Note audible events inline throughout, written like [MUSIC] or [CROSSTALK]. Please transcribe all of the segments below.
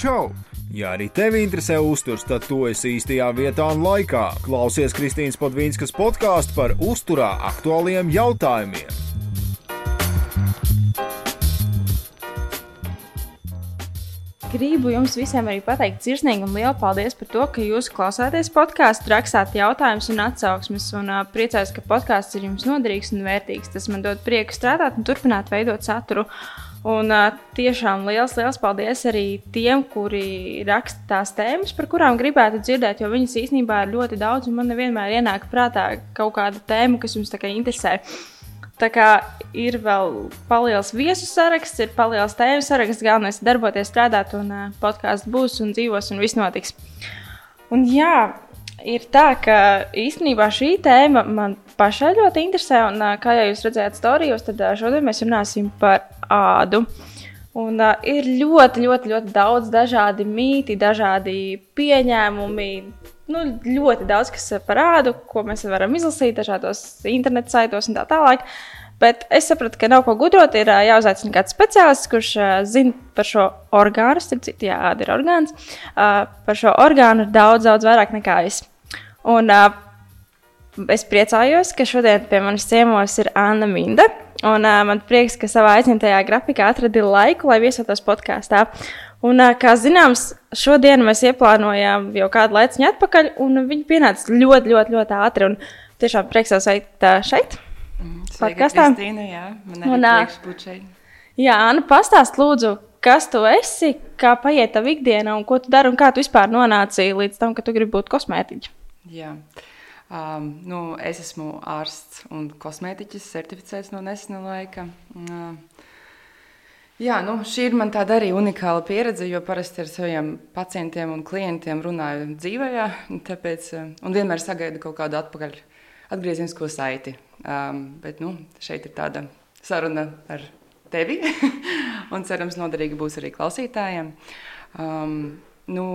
čau! Ja arī tevi interesē uzturs, tad tu esi īstajā vietā un laikā. Klausies Kristīnas Podvīnskas podkāstu par uzturā aktuāliem jautājumiem. Gribu jums visiem arī pateikt sirsnīgi un lielu paldies par to, ka jūs klausāties podkāstu, rakstāt jautājumus un atsauksmes. Un uh, priecājos, ka podkāsts ir jums noderīgs un vērtīgs. Tas man dod prieku strādāt un turpināt veidot saturu. Un tiešām liels, liels paldies arī tiem, kuri raksta tās tēmas, par kurām gribētu dzirdēt, jo viņas īstenībā ir ļoti daudz, un man nevienmēr ienāk prātā kaut kāda tēma, kas jums interesē. Tā kā ir vēl paliels viesu saraksts, ir paliels tēmu saraksts, galvenais ir darboties, strādāt, un podkāsts būs un dzīvos, un viss notiks. Un jā, ir tā, ka īstenībā šī tēma man pašai ļoti interesē, un kā jau jūs redzējāt storijos, tad šodien mēs runāsim par ādu. Un, uh, ir ļoti, ļoti, ļoti daudz dažādi mīti, dažādi pieņēmumi. Nu, ļoti daudz kas par ādu, ko mēs varam izlasīt dažādos internetu saitos un tā tālāk. Bet es sapratu, ka nav ko gudrot. Ir jāuzaicina kāds speciālists, kurš zina par šo orgānu. Starp citu, jā, āda ir orgāns. Par šo orgānu ir daudz, daudz vairāk nekā es. Un, es priecājos, ka šodien pie manis ciemos ir Anna Minda Un man prieks, ka savā aizņemtajā grafikā atradi laiku, lai viesotos podkāstā. Un, kā zināms, šodien mēs ieplānojām jau kādu laiku atpakaļ, un viņi pienāca ļoti, ļoti, ļoti ātri. Un tiešām prieks jūs sveikt šeit. Mm, podkāstā. Un. Jā, Anna, pastāst lūdzu, kas tu esi, kā paiet tava ikdiena un ko tu dari un kā tu vispār nonāci līdz tam, ka tu gribi būt kosmētiķa. Jā. Um, nu, es esmu ārsts un kosmētiķis, certificēts no nesena laika. Uh, jā, nu, šī ir man tāda arī unikāla pieredze, jo parasti ar saviem pacientiem un klientiem runāju dzīvē, tāpēc, uh, un vienmēr sagaidu kaut kādu atpakaļ atgriezenisko saiti. Um, bet nu, šeit ir tāda saruna ar tevi, [LAUGHS] un cerams, noderīga būs arī klausītājiem. Um, nu,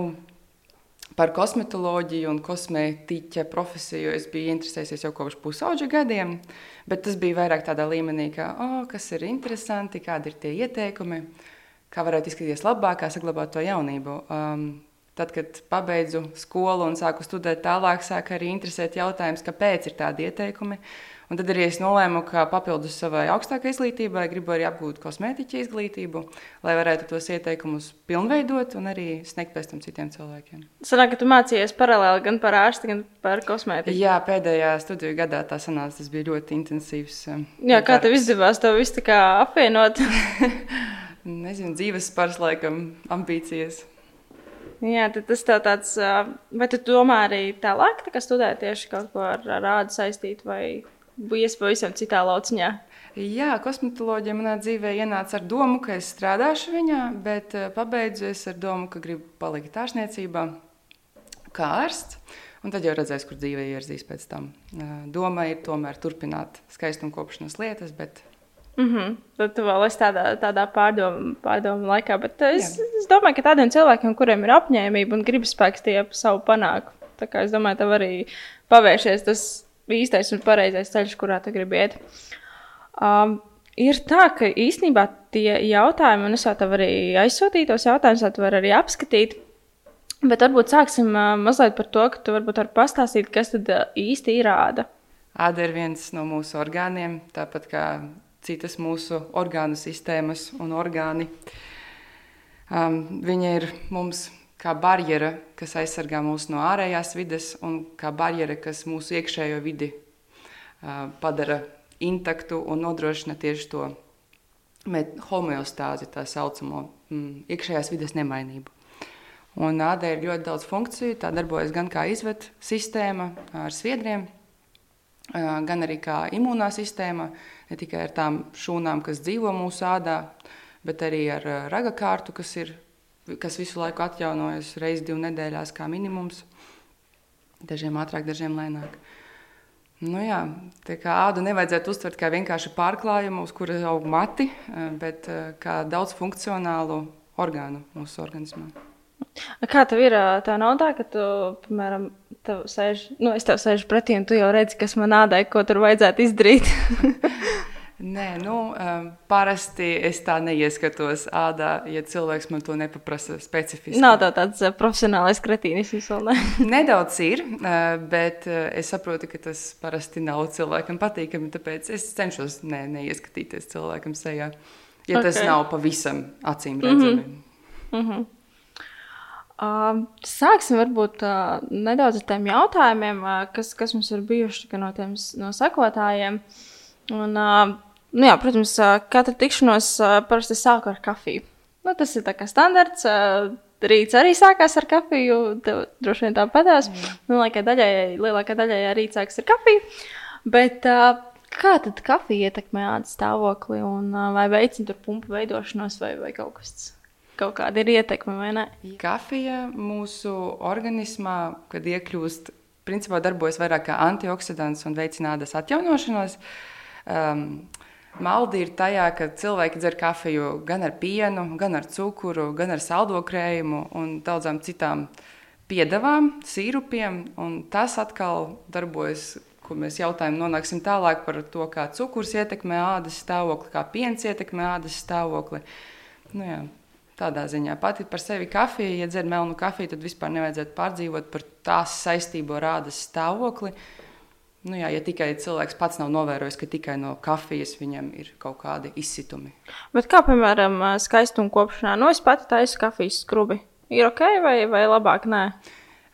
par kosmetoloģiju un kosmētiķa profesiju es biju interesējies jau kopš pusauģa gadiem, bet tas bija vairāk tādā līmenī, ka, oh, kas ir interesanti, kādi ir tie ieteikumi, kā varētu izskatīties labāk, kā saglabāt to jaunību. Um, tad, kad pabeidzu skolu un sāku studēt tālāk, sāk arī interesēt jautājums, kāpēc ir tādi ieteikumi. Un tad arī es nolēmu, ka papildus savai augstākajai izglītībai gribu arī apgūt kosmētiķa izglītību, lai varētu tos ieteikumus pilnveidot un arī sniegt pēc tam citiem cilvēkiem. Sanāk, ka tu mācījies paralēli gan par ārstu, gan par kosmētiķu. Jā, pēdējā studiju gadā tā sanāca, tas bija ļoti intensīvs. Um, Jā, kā tev izdevās to visu tā kā apvienot? [LAUGHS] [LAUGHS] Nezinu, dzīves spars laikam, ambīcijas. Jā, tas tā tāds, vai tu domā arī tālāk, tā kā studēt tieši kaut ko ar rādu saistīt vai bijis pavisam citā lauciņā. Jā, kosmetoloģija manā dzīvē ienāca ar domu, ka es strādāšu viņā, bet pabeidzu es ar domu, ka gribu palikt ārstniecībā kā ārsts. Un tad jau redzēs, kur dzīve ierzīs pēc tam. Doma ir tomēr turpināt skaistumkopšanas lietas, bet Mm -hmm. Tad tu vēl esi tādā, tādā pārdomu, pārdomu laikā. Bet es, Jā. es domāju, ka tādiem cilvēkiem, kuriem ir apņēmība un gribas spēks, tie savu panāku. Tā kā es domāju, tev arī pavēršies tas īstais un pareizais ceļš, kurā tu gribi iet. Um, ir tā, ka īstenībā tie jautājumi, un es jau tev arī aizsūtīju tos jautājumus, tu vari arī apskatīt. Bet varbūt sāksim uh, mazliet par to, ka tu varbūt vari pastāstīt, kas tad uh, īsti ir āda. Āda ir viens no mūsu orgāniem, tāpat kā citas mūsu orgānu sistēmas un orgāni. Um, viņa ir mums kā barjera, kas aizsargā mūs no ārējās vides, un kā barjera, kas mūsu iekšējo vidi uh, padara intaktu un nodrošina tieši to homeostāzi, tā saucamo mm, iekšējās vides nemainību. Un ādai ir ļoti daudz funkciju. Tā darbojas gan kā izvedu sistēma ar sviedriem, gan arī kā imūnā sistēma, ne tikai ar tām šūnām, kas dzīvo mūsu ādā, bet arī ar raga kārtu, kas ir kas visu laiku atjaunojas reizes divas nedēļās, kā minimums. Dažiem ātrāk, dažiem lēnāk. Nu jā, tā kā ādu nevajadzētu uztvert kā vienkārši pārklājumu, uz kura aug mati, bet kā daudz funkcionālu orgānu mūsu organismā. Kā tev ir tā nav tā, ka tu, piemēram, tev sēž, nu, es tev sēžu pretī un tu jau redzi, kas man ādai, ko tur vajadzētu izdarīt? [LAUGHS] Nē, nu, um, parasti es tā neieskatos ādā, ja cilvēks man to nepaprasa specifiski. Nav tā tāds uh, profesionālais kretīnisms vēl ne. [LAUGHS] Nedaudz ir, uh, bet uh, es saprotu, ka tas parasti nav cilvēkam patīkami, tāpēc es cenšos ne, neieskatīties cilvēkam sejā, ja okay. tas nav pavisam acīm redzami. Mm -hmm. Mm -hmm. Sāksim varbūt nedaudz ar tiem jautājumiem, kas, kas mums ir bijuši no tiem no sekotājiem. Un, Nu, jā, protams, katra tikšanos parasti sāk ar kafiju. Nu, tas ir standarts. Rīts arī sākās ar kafiju. Tev droši vien tāpatās. Mm. Nu, lielākā daļai, lielākā daļai rīts sākas ar kafiju. Bet kā tad kafija ietekmē ādas stāvokli un vai veicina tur pumpu veidošanos vai, vai kaut kas tāds? Kaut kāda ir ietekme vai ne? Kafija mūsu organismā, kad iekļūst, principā darbojas vairāk kā antioksidants un veicina ādas atjaunošanos. Um, Maldi ir tajā, ka cilvēki dzer kafiju gan ar pienu, gan ar cukuru, gan ar saldo krējumu un daudzām citām piedevām, sīrupiem. Tas atkal darbojas, ko mēs jautājam, nonāksim tālāk par to, kā cukurs ietekmē ādas stāvokli, kā piens ietekmē ādas stāvokli. Nu, jā, tādā ziņā pati par sevi kafija, ja dzer melnu kafiju, tad vispār nevajadzētu pārdzīvot par tās saistību ar ādas stāvokli. Nu jā, ja tikai cilvēks pats nav novērojis, ka tikai no kafijas viņam ir kaut kādi izsitumi. Bet kā piemēram skaistuma kopšanā, nu es pati taisu kafijas skrubi. Ir ok vai, vai labāk? Nē.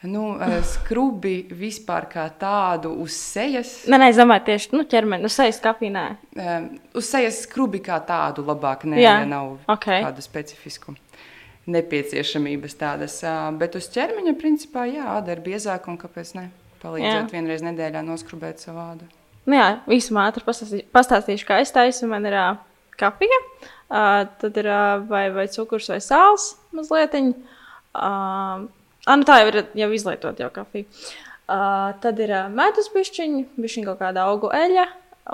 Nu, skrubi vispār kā tādu uz sejas. Nē, nē, domāju, tieši nu, ķermeni, uz sejas kafijā. Uz sejas skrubi kā tādu labāk, nē, jā. ja nav okay. tādu specifisku nepieciešamības tādas. Bet uz ķermeņa, principā, jā, āda ir biezāka un kāpēc ne? palīdzēt jā. vienreiz nedēļā noskrubēt savu ādu. Nu jā, īsumā ātri pastāstīšu, pastāstīšu kā es taisu. Man ir uh, kafija, uh, tad ir uh, vai, vai cukurs vai sāls mazliet. Uh, nu tā jau ir jau izlietot jau kafija. Uh, tad ir uh, medus bišķiņi, bišķiņi kaut kāda augu eļa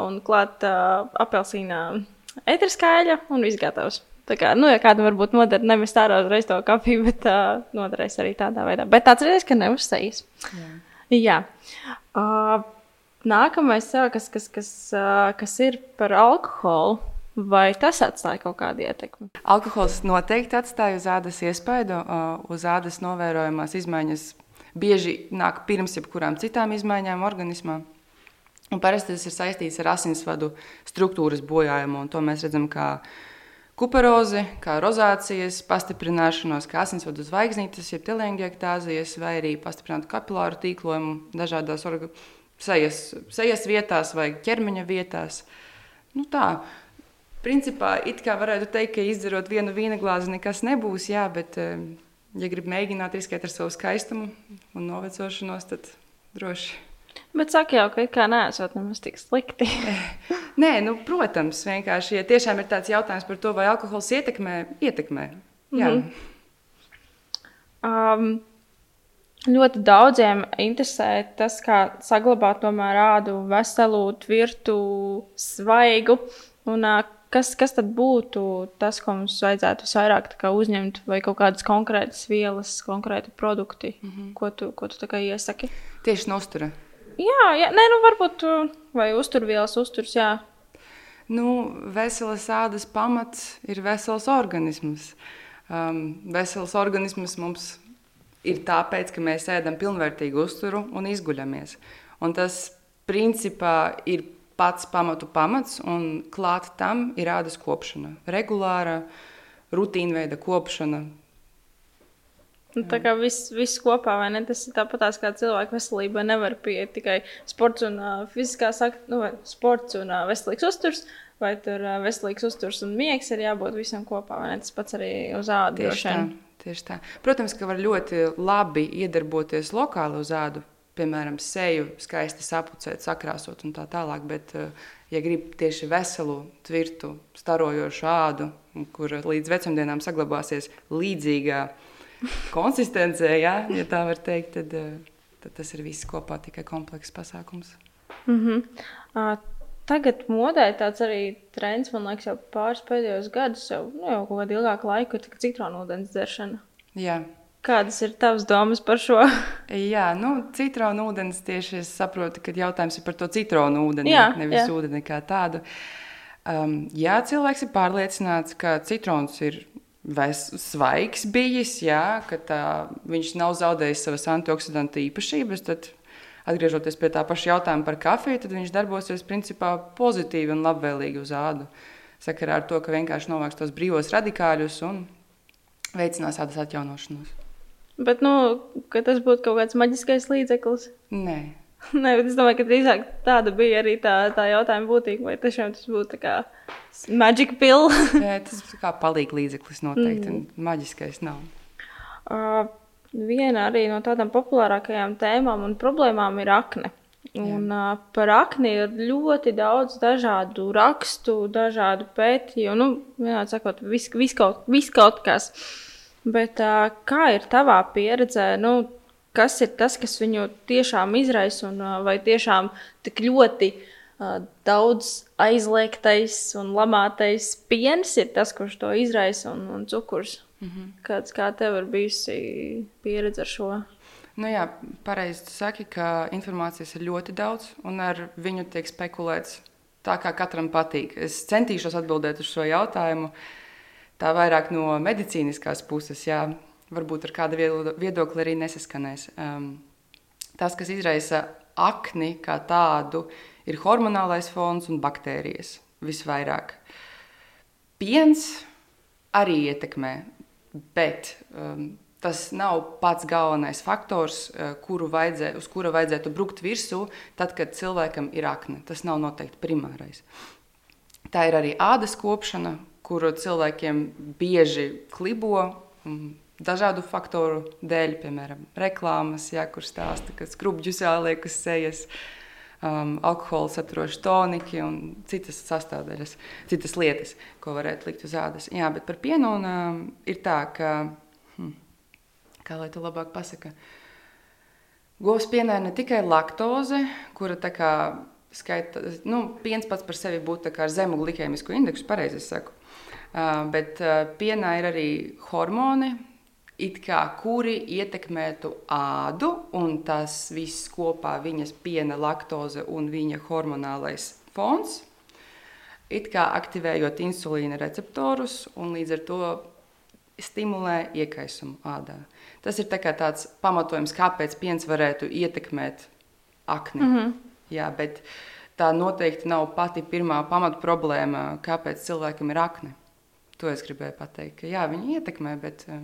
un klāt uh, apelsīna etriskā eļa un viss gatavs. Tā kā, nu, ja kādam varbūt noder nevis tādā uzreiz to kafiju, bet uh, noderēs arī tādā veidā. Bet atcerieties, ka neuzsējas. Jā. Jā. Uh, nākamais, kas, kas, kas, uh, kas ir par alkoholu. Vai tas atstāja kaut kādu ietekmi? Alkohols noteikti atstāja uz ādas iespaidu, uh, uz ādas novērojamās izmaiņas. Bieži nāk pirms jebkurām citām izmaiņām organismā. Un parasti tas ir saistīts ar asinsvadu struktūras bojājumu. To mēs redzam kā uh, kuperozi, kā rozācijas, pastiprināšanos, kā asinsvadu zvaigznītes, jeb telēngiektāzijas, vai arī pastiprinātu kapilāru tīklojumu dažādās orga, sejas, sejas vietās vai ķermeņa vietās. Nu tā, principā it kā varētu teikt, ka izdzerot vienu vīna glāzi nekas nebūs, jā, bet, ja grib mēģināt riskēt ar savu skaistumu un novecošanos, tad droši. Bet saka jau, ka it kā neesot nemaz tik slikti. [LAUGHS] [LAUGHS] Nē, nu, protams, vienkārši, ja tiešām ir tāds jautājums par to, vai alkohols ietekmē, ietekmē. Jā. Mm -hmm. um, ļoti daudziem interesē tas, kā saglabāt tomēr ādu veselu, tvirtu, svaigu. Un, uh, kas, kas tad būtu tas, ko mums vajadzētu vairāk uzņemt, vai kaut kādas konkrētas vielas, konkrēti produkti, mm -hmm. ko tu, ko tu iesaki? Tieši no uztura. Jā, jā nē, nu varbūt vai uzturvielas uzturs, jā. Nu, veselas ādas pamats ir vesels organisms. Um, vesels organisms mums ir tāpēc, ka mēs ēdam pilnvērtīgu uzturu un izguļamies. Un tas principā ir pats pamatu pamats, un klāt tam ir ādas kopšana. Regulāra, rutīnveida kopšana, Nu, tā kā viss, viss kopā, vai ne? Tas ir tāpat kā cilvēka veselība. Nevar pieiet tikai sports un uh, fiziskā sakta, nu, sports un uh, veselīgs uzturs. Vai tur uh, veselīgs uzturs un miegs ir jābūt visam kopā, vai ne? Tas pats arī uz ādu. Tieši tā, tieši tā. Protams, ka var ļoti labi iedarboties lokāli uz ādu. Piemēram, seju skaisti sapucēt, sakrāsot un tā tālāk. Bet, ja grib tieši veselu, tvirtu, starojošu ādu, kur līdz vecumdienām saglabāsies līdzīgā konsistencē, ja, ja tā var teikt, tad, eh, tad tas ir viss kopā tikai komplekss pasākums. Mm -hmm. uh, tagad modē tāds arī trends, man liekas, jau pāris pēdējos gadus, jau, nu, jau kaut kādu ilgāku laiku, ir citronūdens dzeršana. Jā. Kādas ir tavas domas par šo? [LAUGHS] Jā, nu, citronu ūdens tieši es saprotu, ka jautājums ir par to citronu ūdeni, jā, nevis jā. ūdeni kā tādu. Um, ja cilvēks ir pārliecināts, ka citrons ir svaigs bijis, jā, ka tā, viņš nav zaudējis savas antioksidantu īpašības, tad, atgriežoties pie tā paša jautājuma par kafiju, tad viņš darbosies principā pozitīvi un labvēlīgi uz ādu. Sakarā ar to, ka vienkārši novāks tos brīvos radikāļus un veicinās ādas atjaunošanos. Bet, nu, ka tas būtu kaut kāds maģiskais līdzeklis? Nē. [LAUGHS] Nē, bet es domāju, ka drīzāk tāda bija arī tā, tā jautājuma būtība. Vai tiešām tas būtu kā magic pill? [LAUGHS] Nē, [LAUGHS] tas kā palīga līdzeklis noteikti. Mm. Maģiskais nav. Uh, viena arī no tādām populārākajām tēmām un problēmām ir akne. Un, uh, par akni ir ļoti daudz dažādu rakstu, dažādu pētījumu. Nu, vienādi sakot, viss vis kaut, vis kaut kas. Bet uh, kā ir tavā pieredzē? Nu, kas ir tas, kas viņu tiešām izraisa, un vai tiešām tik ļoti uh, daudz aizliegtais un lamātais piens ir tas, kurš to izraisa, un, un cukurs. Mm -hmm. Kāds, kā tev ir bijusi pieredze ar šo? Nu jā, pareizi saki, ka informācijas ir ļoti daudz, un ar viņu tiek spekulēts tā, kā katram patīk. Es centīšos atbildēt uz šo jautājumu tā vairāk no medicīniskās puses. Jā varbūt ar kādu viedokli arī nesaskanēs. Um, tas, kas izraisa akni kā tādu, ir hormonālais fons un baktērijas visvairāk. Piens arī ietekmē, bet um, tas nav pats galvenais faktors, uh, kuru vajadzē, uz kura vajadzētu brukt virsū, tad, kad cilvēkam ir akne. Tas nav noteikti primārais. Tā ir arī ādas kopšana, kuru cilvēkiem bieži klibo. Um, dažādu faktoru dēļ, piemēram, reklāmas, ja, kur stāsta, ka skrubģus jāliek uz sejas, um, alkohola saturoši toniki un citas sastāvdaļas, citas lietas, ko varētu likt uz ādas. Jā, bet par pienu un, um, ir tā, ka, hm, kā lai to labāk pasaka, govs pienā ir ne tikai laktoze, kura tā kā skaita, nu, piens pats par sevi būtu ar zemu glikēmisku indeksu, pareizi es saku. Uh, bet uh, pienā ir arī hormoni, kā, kuri ietekmētu ādu, un tas viss kopā viņas piena, laktoze un viņa hormonālais fons, it kā aktivējot insulīna receptorus un līdz ar to stimulē iekaisumu ādā. Tas ir tā tāds pamatojums, kāpēc piens varētu ietekmēt akni. Mm -hmm. Jā, bet tā noteikti nav pati pirmā pamata problēma, kāpēc cilvēkam ir akne. To es gribēju pateikt, ka jā, viņi ietekmē, bet uh,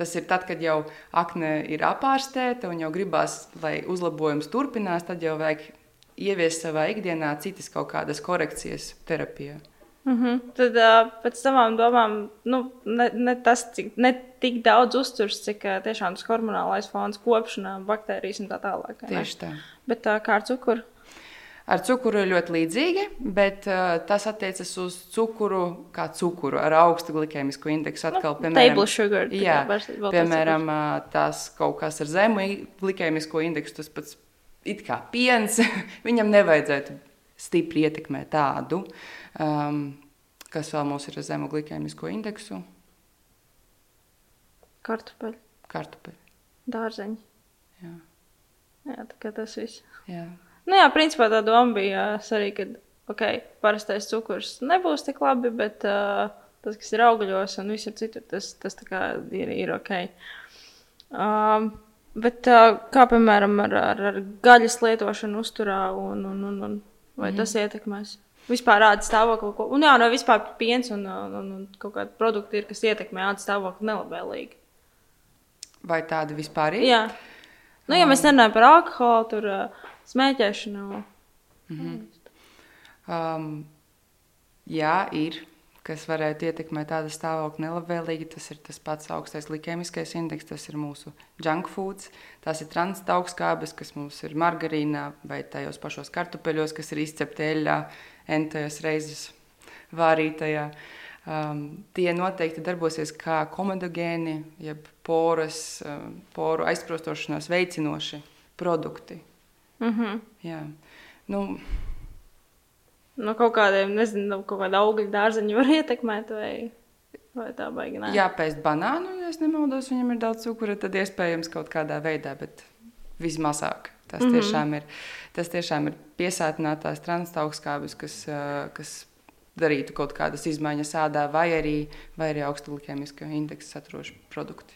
Tas ir tad, kad jau akne ir apārstēta un jau gribās, lai uzlabojums turpinās, tad jau vajag ieviest savā ikdienā citas kaut kādas korekcijas terapijā. Mm -hmm. Tad uh, pēc savām domām, nu, ne, ne, tas, cik, ne tik daudz uzturs, cik uh, tiešām tas hormonālais fons, kopšana, baktērijas un tā tālāk. Tieši tā. Bet uh, kā ar cukuru? Ar cukuru ir ļoti līdzīgi, bet uh, tas attiecas uz cukuru, kā cukuru ar augstu glikēmisku indeksu. Atkal, no, piemēram, sugar, jā, piemēram tas kaut kas ar zemu glikēmisko indeksu, tas pats it kā piens, [LAUGHS] viņam nevajadzētu stipri ietekmēt tādu, um, kas vēl mums ir ar zemu glikēmisko indeksu. Kartupeļi. Kartupeļi. Dārzeņi. Jā. Jā, tā kā tas viss. Jā. Nu, jā, principā tā doma bija arī, ka okay, parastais cukurs nebūs tik labi, bet uh, tas, kas ir augļos un visur citur, tas, tas ir, ir ok. Um, bet uh, kā piemēram ar, ar, ar gaļas lietošanu uzturā, un, un, un, un, vai mm tas ietekmēs? Vispār rāda stāvokli, ko, un jā, no vispār piens un, un, un, un kaut kādi produkti ir, kas ietekmē ādas stāvokli nelabvēlīgi. Vai tāda vispār ir? Jā. Nu, ja mēs nerunājam par alkoholu, tur uh, smēķēšanu. Mm -hmm. um, jā, ir. Kas varētu ietekmēt tādu stāvokli nelabvēlīgi, tas ir tas pats augstais glikēmiskais indeks, tas ir mūsu junk foods. Tās ir transaugstskābes, kas mums ir margarīnā vai tajos pašos kartupeļos, kas ir izcepti eļļā, entajās reizes vārītajā. Um, tie noteikti darbosies kā komodogēni, jeb poras, um, poru aizprostošanos veicinoši produkti. Mm -hmm. Jā. Nu, no kaut kādiem, nezinu, kaut kāda augļu dārzeņa var ietekmēt. Vai... Vai tā baigi nē? Jā, pēc banānu, ja nemaldos, viņam ir daudz cukura, tad iespējams kaut kādā veidā, bet vismazāk. Tas, mm -hmm. tiešām ir, tas tiešām ir piesātinātās transaugstskābes, kas, kas darītu kaut kādas izmaiņas ādā, vai arī, vai arī augstu glikēmiska indeksa saturoši produkti.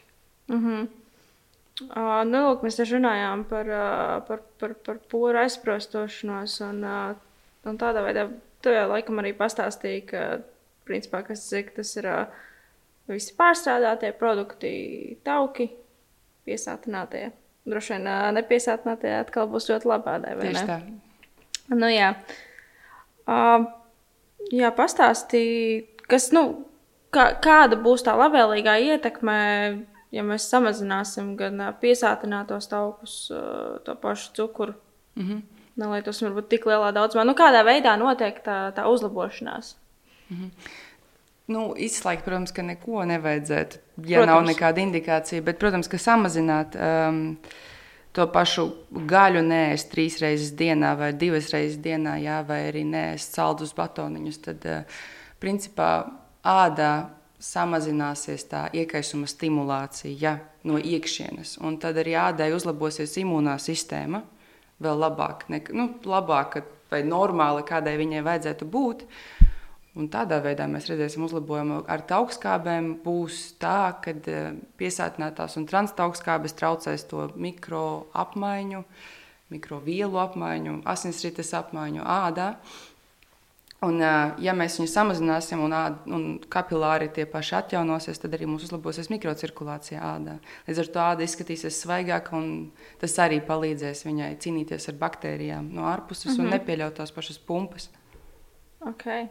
Mm -hmm. Uh, nu, lūk, mēs te runājām par, uh, par, par, par pūru aizprostošanos. Un, uh, un tādā veidā tu jau laikam arī pastāstīji, ka principā, kas, tas ir uh, visi pārstrādātie produkti, tauki, piesātinātie. Droši vien uh, nepiesātinātie atkal būs ļoti labādai. Tieši tā. Nu, jā. Uh, Jā, pastāstīja, kas, nu, kā, kāda būs tā labvēlīgā ietekme, ja mēs samazināsim gan piesātinātos taukus, to pašu cukuru. Mm -hmm. Nelietos varbūt tik lielā daudzumā. Nu, kādā veidā notiek tā, tā uzlabošanās? Mm -hmm. Nu, izslēgt, protams, ka neko nevajadzētu, ja protams. nav nekāda indikācija, bet, protams, ka samazināt. Um, to pašu gaļu nēst trīs reizes dienā vai divas reizes dienā, jā, vai arī nēst saldus batoniņus, tad principā ādā samazināsies tā iekaisuma stimulācija ja, no iekšienes. Un tad arī ādai uzlabosies imūnā sistēma vēl labāk, ne, nu, labāk vai normāli, kādai viņai vajadzētu būt. Un tādā veidā mēs redzēsim uzlabojumu. Ar augstskābēm būs tā, ka eh, piesātinātās un transaugstskābes traucēs to mikro apmaiņu, mikrovielu apmaiņu, asinsrites apmaiņu ādā. Un, ja mēs viņu samazināsim un, ād, un kapilāri tie paši atjaunosies, tad arī mums uzlabosies mikrocirkulācija ādā. Līdz ar to āda izskatīsies svaigāka un tas arī palīdzēs viņai cīnīties ar baktērijām no ārpuses mm -hmm. un mhm. nepieļaut tās pašas pumpas. Okay.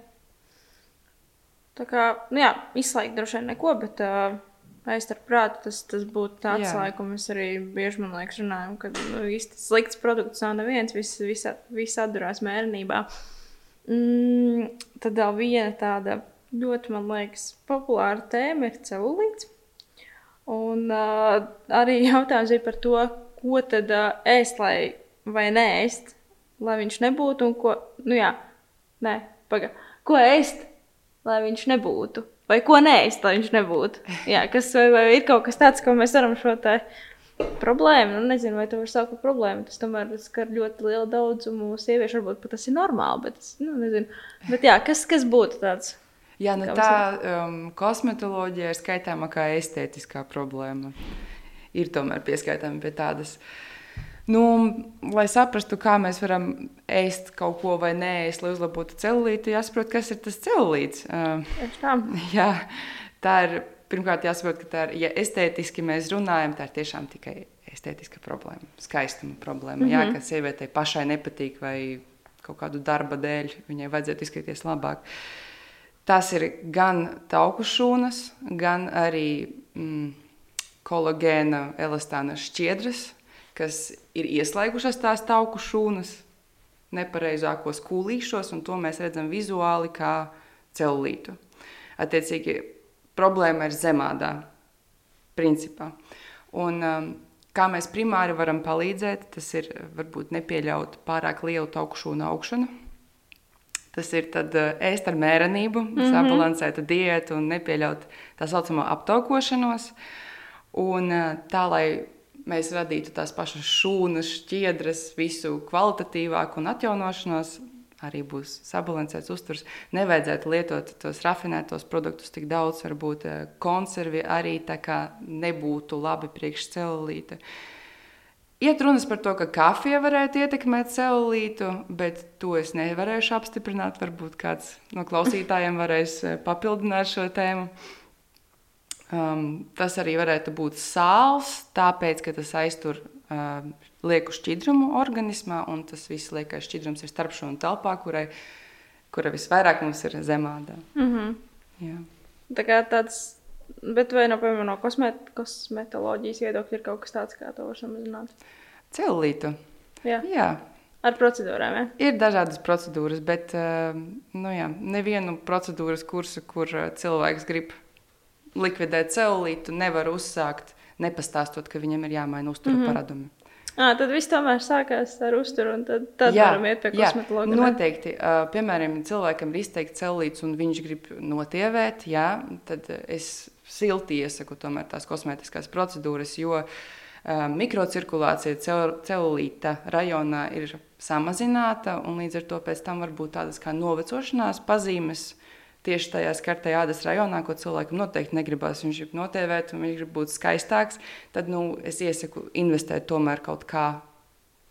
Tā kā, nu jā, izslēgt droši vien neko, bet uh, aizstāvēt prātu, tas, tas būtu tāds laiks, ko mēs arī bieži man liekas runājam, ka nu, īsti slikts produkts nav neviens, viss, viss, viss atdurās mērenībā. Mm, tad vēl viena tāda ļoti, man liekas, populāra tēma ir celulīts. Un uh, arī jautājums ir par to, ko tad uh, ēst, lai vai neēst, lai viņš nebūtu un ko, nu jā, nē, paga, ko ēst, lai viņš nebūtu. Vai ko neēst, lai viņš nebūtu. Jā, kas, vai, vai ir kaut kas tāds, ko mēs varam šo problēmu, nu, nezinu, vai to var saukt par problēmu. Tas tomēr skar ļoti lielu daudzumu sieviešu. Varbūt tas ir normāli, bet es nu, nezinu. Bet jā, kas, kas būtu tāds? Jā, nu, tā um, kosmetoloģija ir skaitāma kā estētiskā problēma. Ir tomēr pieskaitāma pie tādas Nu, lai saprastu, kā mēs varam ēst kaut ko vai nēst, lai uzlabotu celulītu, jāsaprot, kas ir tas celulīts. Uh, [LAUGHS] jā, tā ir pirmkārt jāsaprot, ka tā ir, ja estētiski mēs runājam, tā ir tiešām tikai estētiska problēma, skaistuma problēma. Mm -hmm. Jā, mhm. ka sievietei pašai nepatīk vai kaut kādu darba dēļ viņai vajadzētu izskatīties labāk. Tas ir gan tauku šūnas, gan arī mm, kolagēna elastāna šķiedras kas ir ieslēgušas tās tauku šūnas nepareizākos kūlīšos, un to mēs redzam vizuāli kā celulītu. Attiecīgi, problēma ir zemādā principā. Un, um, kā mēs primāri varam palīdzēt, tas ir varbūt nepieļaut pārāk lielu tauku šūnu augšanu. Tas ir tad, uh, ēst ar mērenību, mm -hmm. sabalansēta diētu un nepieļaut tā saucamo aptaukošanos. Un, uh, tā, lai mēs radītu tās pašas šūnas, šķiedras, visu kvalitatīvāku un atjaunošanos, arī būs sabalansēts uzturs. Nevajadzētu lietot tos rafinētos produktus tik daudz, varbūt eh, konservi arī tā kā nebūtu labi priekš celulīta. Iet runas par to, ka kafija varētu ietekmēt celulītu, bet to es nevarēšu apstiprināt. Varbūt kāds no klausītājiem varēs eh, papildināt šo tēmu. Um, tas arī varētu būt sāls, tāpēc, ka tas aiztur uh, lieku šķidrumu organismā, un tas viss liekais šķidrums ir starpšūnu telpā, kurai, kura visvairāk mums ir zemādā. Mm -hmm. Jā. Tā kā tāds, bet vai no, piemēram, no kosmet, kosmetoloģijas viedokļa ir kaut kas tāds, kā to var samazināt? Celulītu. Jā. Jā. Ar procedūrām, ja? Ir dažādas procedūras, bet uh, nu jā, nevienu procedūras kursu, kur uh, cilvēks grib likvidēt celulītu, nevar uzsākt, nepastāstot, ka viņam ir jāmaina uztura mm -hmm. À, tad viss tomēr sākās ar uzturu, un tad, tad jā, varam iet pie kosmetologa. Jā, noteikti. Uh, piemēram, cilvēkam ir izteikti celulīts, un viņš grib notievēt, jā, tad es silti iesaku tomēr tās kosmētiskās procedūras, jo uh, mikrocirkulācija cel celulīta rajonā ir samazināta, un līdz ar to pēc tam var būt tādas kā novecošanās pazīmes, tieši tajā skartajā ādas rajonā, ko cilvēkam noteikti negribas. Viņš grib notēvēt, un viņš grib būt skaistāks. Tad nu, es iesaku investēt tomēr kaut kā.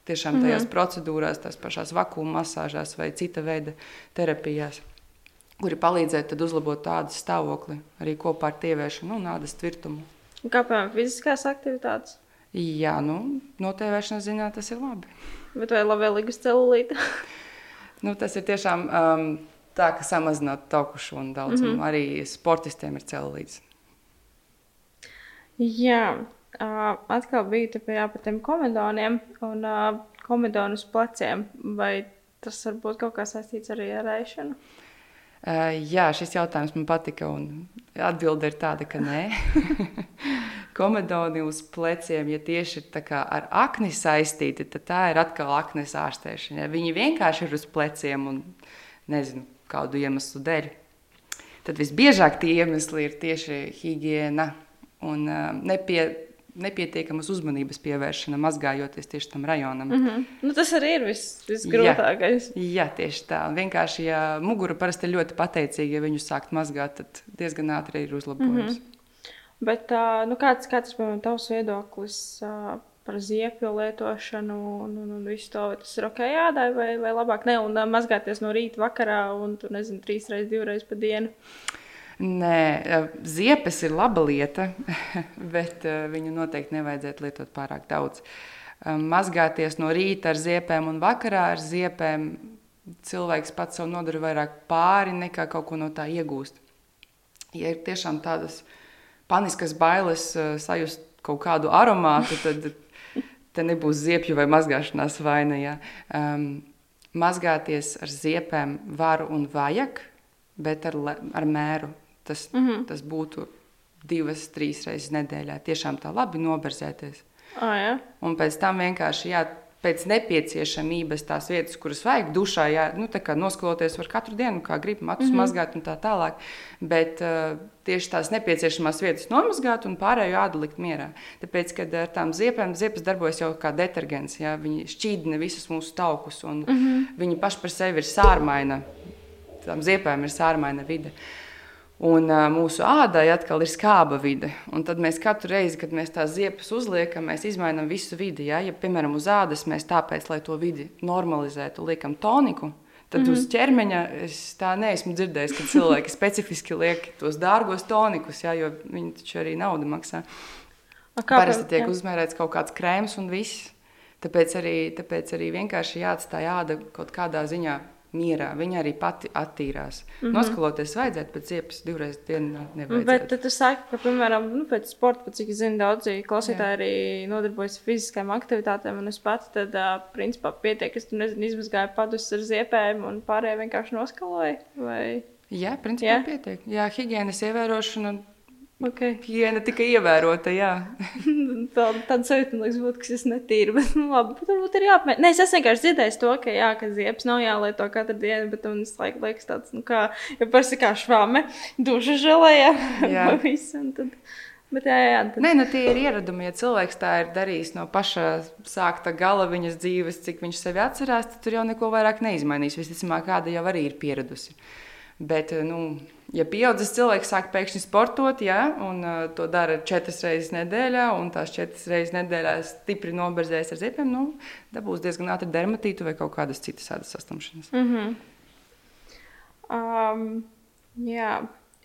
Tiešām tajās mm -hmm. procedūrās, tās pašās vakuma masāžās vai cita veida terapijās, kuri palīdzētu uzlabot tādu stāvokli arī kopā ar tievēršanu un ādas tvirtumu. Kā piemēram, fiziskās aktivitātes? Jā, nu, notēvēšanas ziņā tas ir labi. Bet vai labvēlīgas celulīte? nu, tas ir tiešām um, tā, ka samazināt taukušu un daudzumu. Mm -hmm. Arī sportistiem ir celulītes. Jā, uh, atkal bija pie jā, par tiem komedoniem un uh, komedonu uz pleciem. Vai tas var būt kaut kā saistīts arī ar ēšanu? Uh, jā, šis jautājums man patika, un atbilde ir tāda, ka nē. [LAUGHS] komedoni uz pleciem, ja tieši ir ar akni saistīti, tad tā ir atkal aknes ārstēšana. Ja viņi vienkārši ir uz pleciem un nezinu kādu iemeslu dēļ. Tad visbiežāk tie iemesli ir tieši higiēna un uh, nepie, nepietiekamas uzmanības pievēršana, mazgājoties tieši tam rajonam. Mm -hmm. nu, tas arī ir vis, visgrūtākais. Jā, jā, tieši tā. Vienkārši, ja mugura parasti ir ļoti pateicīga, ja viņu sākt mazgāt, tad diezgan ātri ir uzlabojums. Mm -hmm. Bet, nu, kāds, kāds ir tavs viedoklis par ziepju lietošanu un, un, un visu to? Tas ir ok, jādai vai, vai labāk ne, un mazgāties no rīta vakarā un, tu nezini, trīs reizes, divreiz pa dienu? Nē, ziepes ir laba lieta, [LAUGHS] bet viņu noteikti nevajadzētu lietot pārāk daudz. Mazgāties no rīta ar ziepēm un vakarā ar ziepēm cilvēks pats sev nodara vairāk pāri nekā kaut ko no tā iegūst. Ja ir tiešām tādas uh, paniskas bailes sajust kaut kādu aromātu, tad te nebūs ziepju vai mazgāšanās vaina. Ja. Um, mazgāties ar ziepēm var un vajag, bet ar, ar mēru. Tas, mm -hmm. tas būtu divas, trīs reizes nedēļā. Tiešām tā labi noberzēties. Oh, ja. Un pēc tam vienkārši jā, pēc nepieciešamības tās vietas, kuras vajag dušā, jā, nu, noskaloties var katru dienu, kā grib, matus mm -hmm. mazgāt un tā tālāk. Bet uh, tieši tās nepieciešamās vietas nomazgāt un pārējo ādu likt mierā. Tāpēc, kad ar tām ziepēm, ziepes darbojas jau kā detergents, jā, viņi šķīdina visus mūsu taukus un mm -hmm. viņi paši par sevi ir sārmaina. Tām ziepēm ir sārmaina vide. Uh, Un uh, mūsu ādai atkal ir skāba vide. Un tad mēs katru reizi, kad mēs tās ziepes uzliekam, mēs izmainām visu vidi. Ja, ja piemēram, uz ādas mēs tāpēc, lai to vidi normalizētu, liekam toniku, tad mm -hmm. uz ķermeņa es tā neesmu dzirdējis, ka cilvēki [LAUGHS] specifiski liek tos dārgos tonikus, ja, jo viņi taču arī naudu maksā. Parasti tiek jā. uzmērēts kaut kāds krēms un viss. Tāpēc arī, tāpēc arī vienkārši jāatstāj āda kaut kādā ziņā mierā. Viņa arī pati attīrās. Mm -hmm. Noskaloties vajadzētu pēc ziepes divreiz dienā. Bet tad tu saki, ka, piemēram, nu, pēc sporta, cik es zinu, daudzi klausītāji arī nodarbojas ar fiziskām aktivitātēm. Un es pats, tad, principā, pietiek, es tur nezinu, izmazgāju padus ar ziepēm un pārējie vienkārši noskaloju. Vai... Jā, principā Jā. pietiek. Jā, higienas ievērošana Okay. Hiena tika ievērota, [LAUGHS] tāda sajūta, man liekas, būtu, ka es netīru, bet nu, labi, bet varbūt ir jāapmēr. Nē, es vienkārši dzirdēju to, ka, jā, ka ziepes nav jālieto katru dienu, bet man laikam liekas tāds, nu kā, ja parasti kā švāme, duša želēja, jā. [LAUGHS] visu, tad... Bet, jā, jā, tad... Nē, nu, tie ir ieradumi. Ja cilvēks tā ir darījis no paša sākta gala viņas dzīves, cik viņš sevi atcerās, tad tur jau neko vairāk neizmainīs. Visticamāk, kāda jau arī ir pieradusi. Bet, nu, ja pieaugušas cilvēks sāk pēkšņi sportot, ja, un uh, to dara četras reizes nedēļā, un tās četras reizes nedēļā stipri noberzēs ar ziepēm, nu, dabūs diezgan ātri dermatītu vai kaut kādas citas ādas saslimšanas. Mm -hmm. um, jā.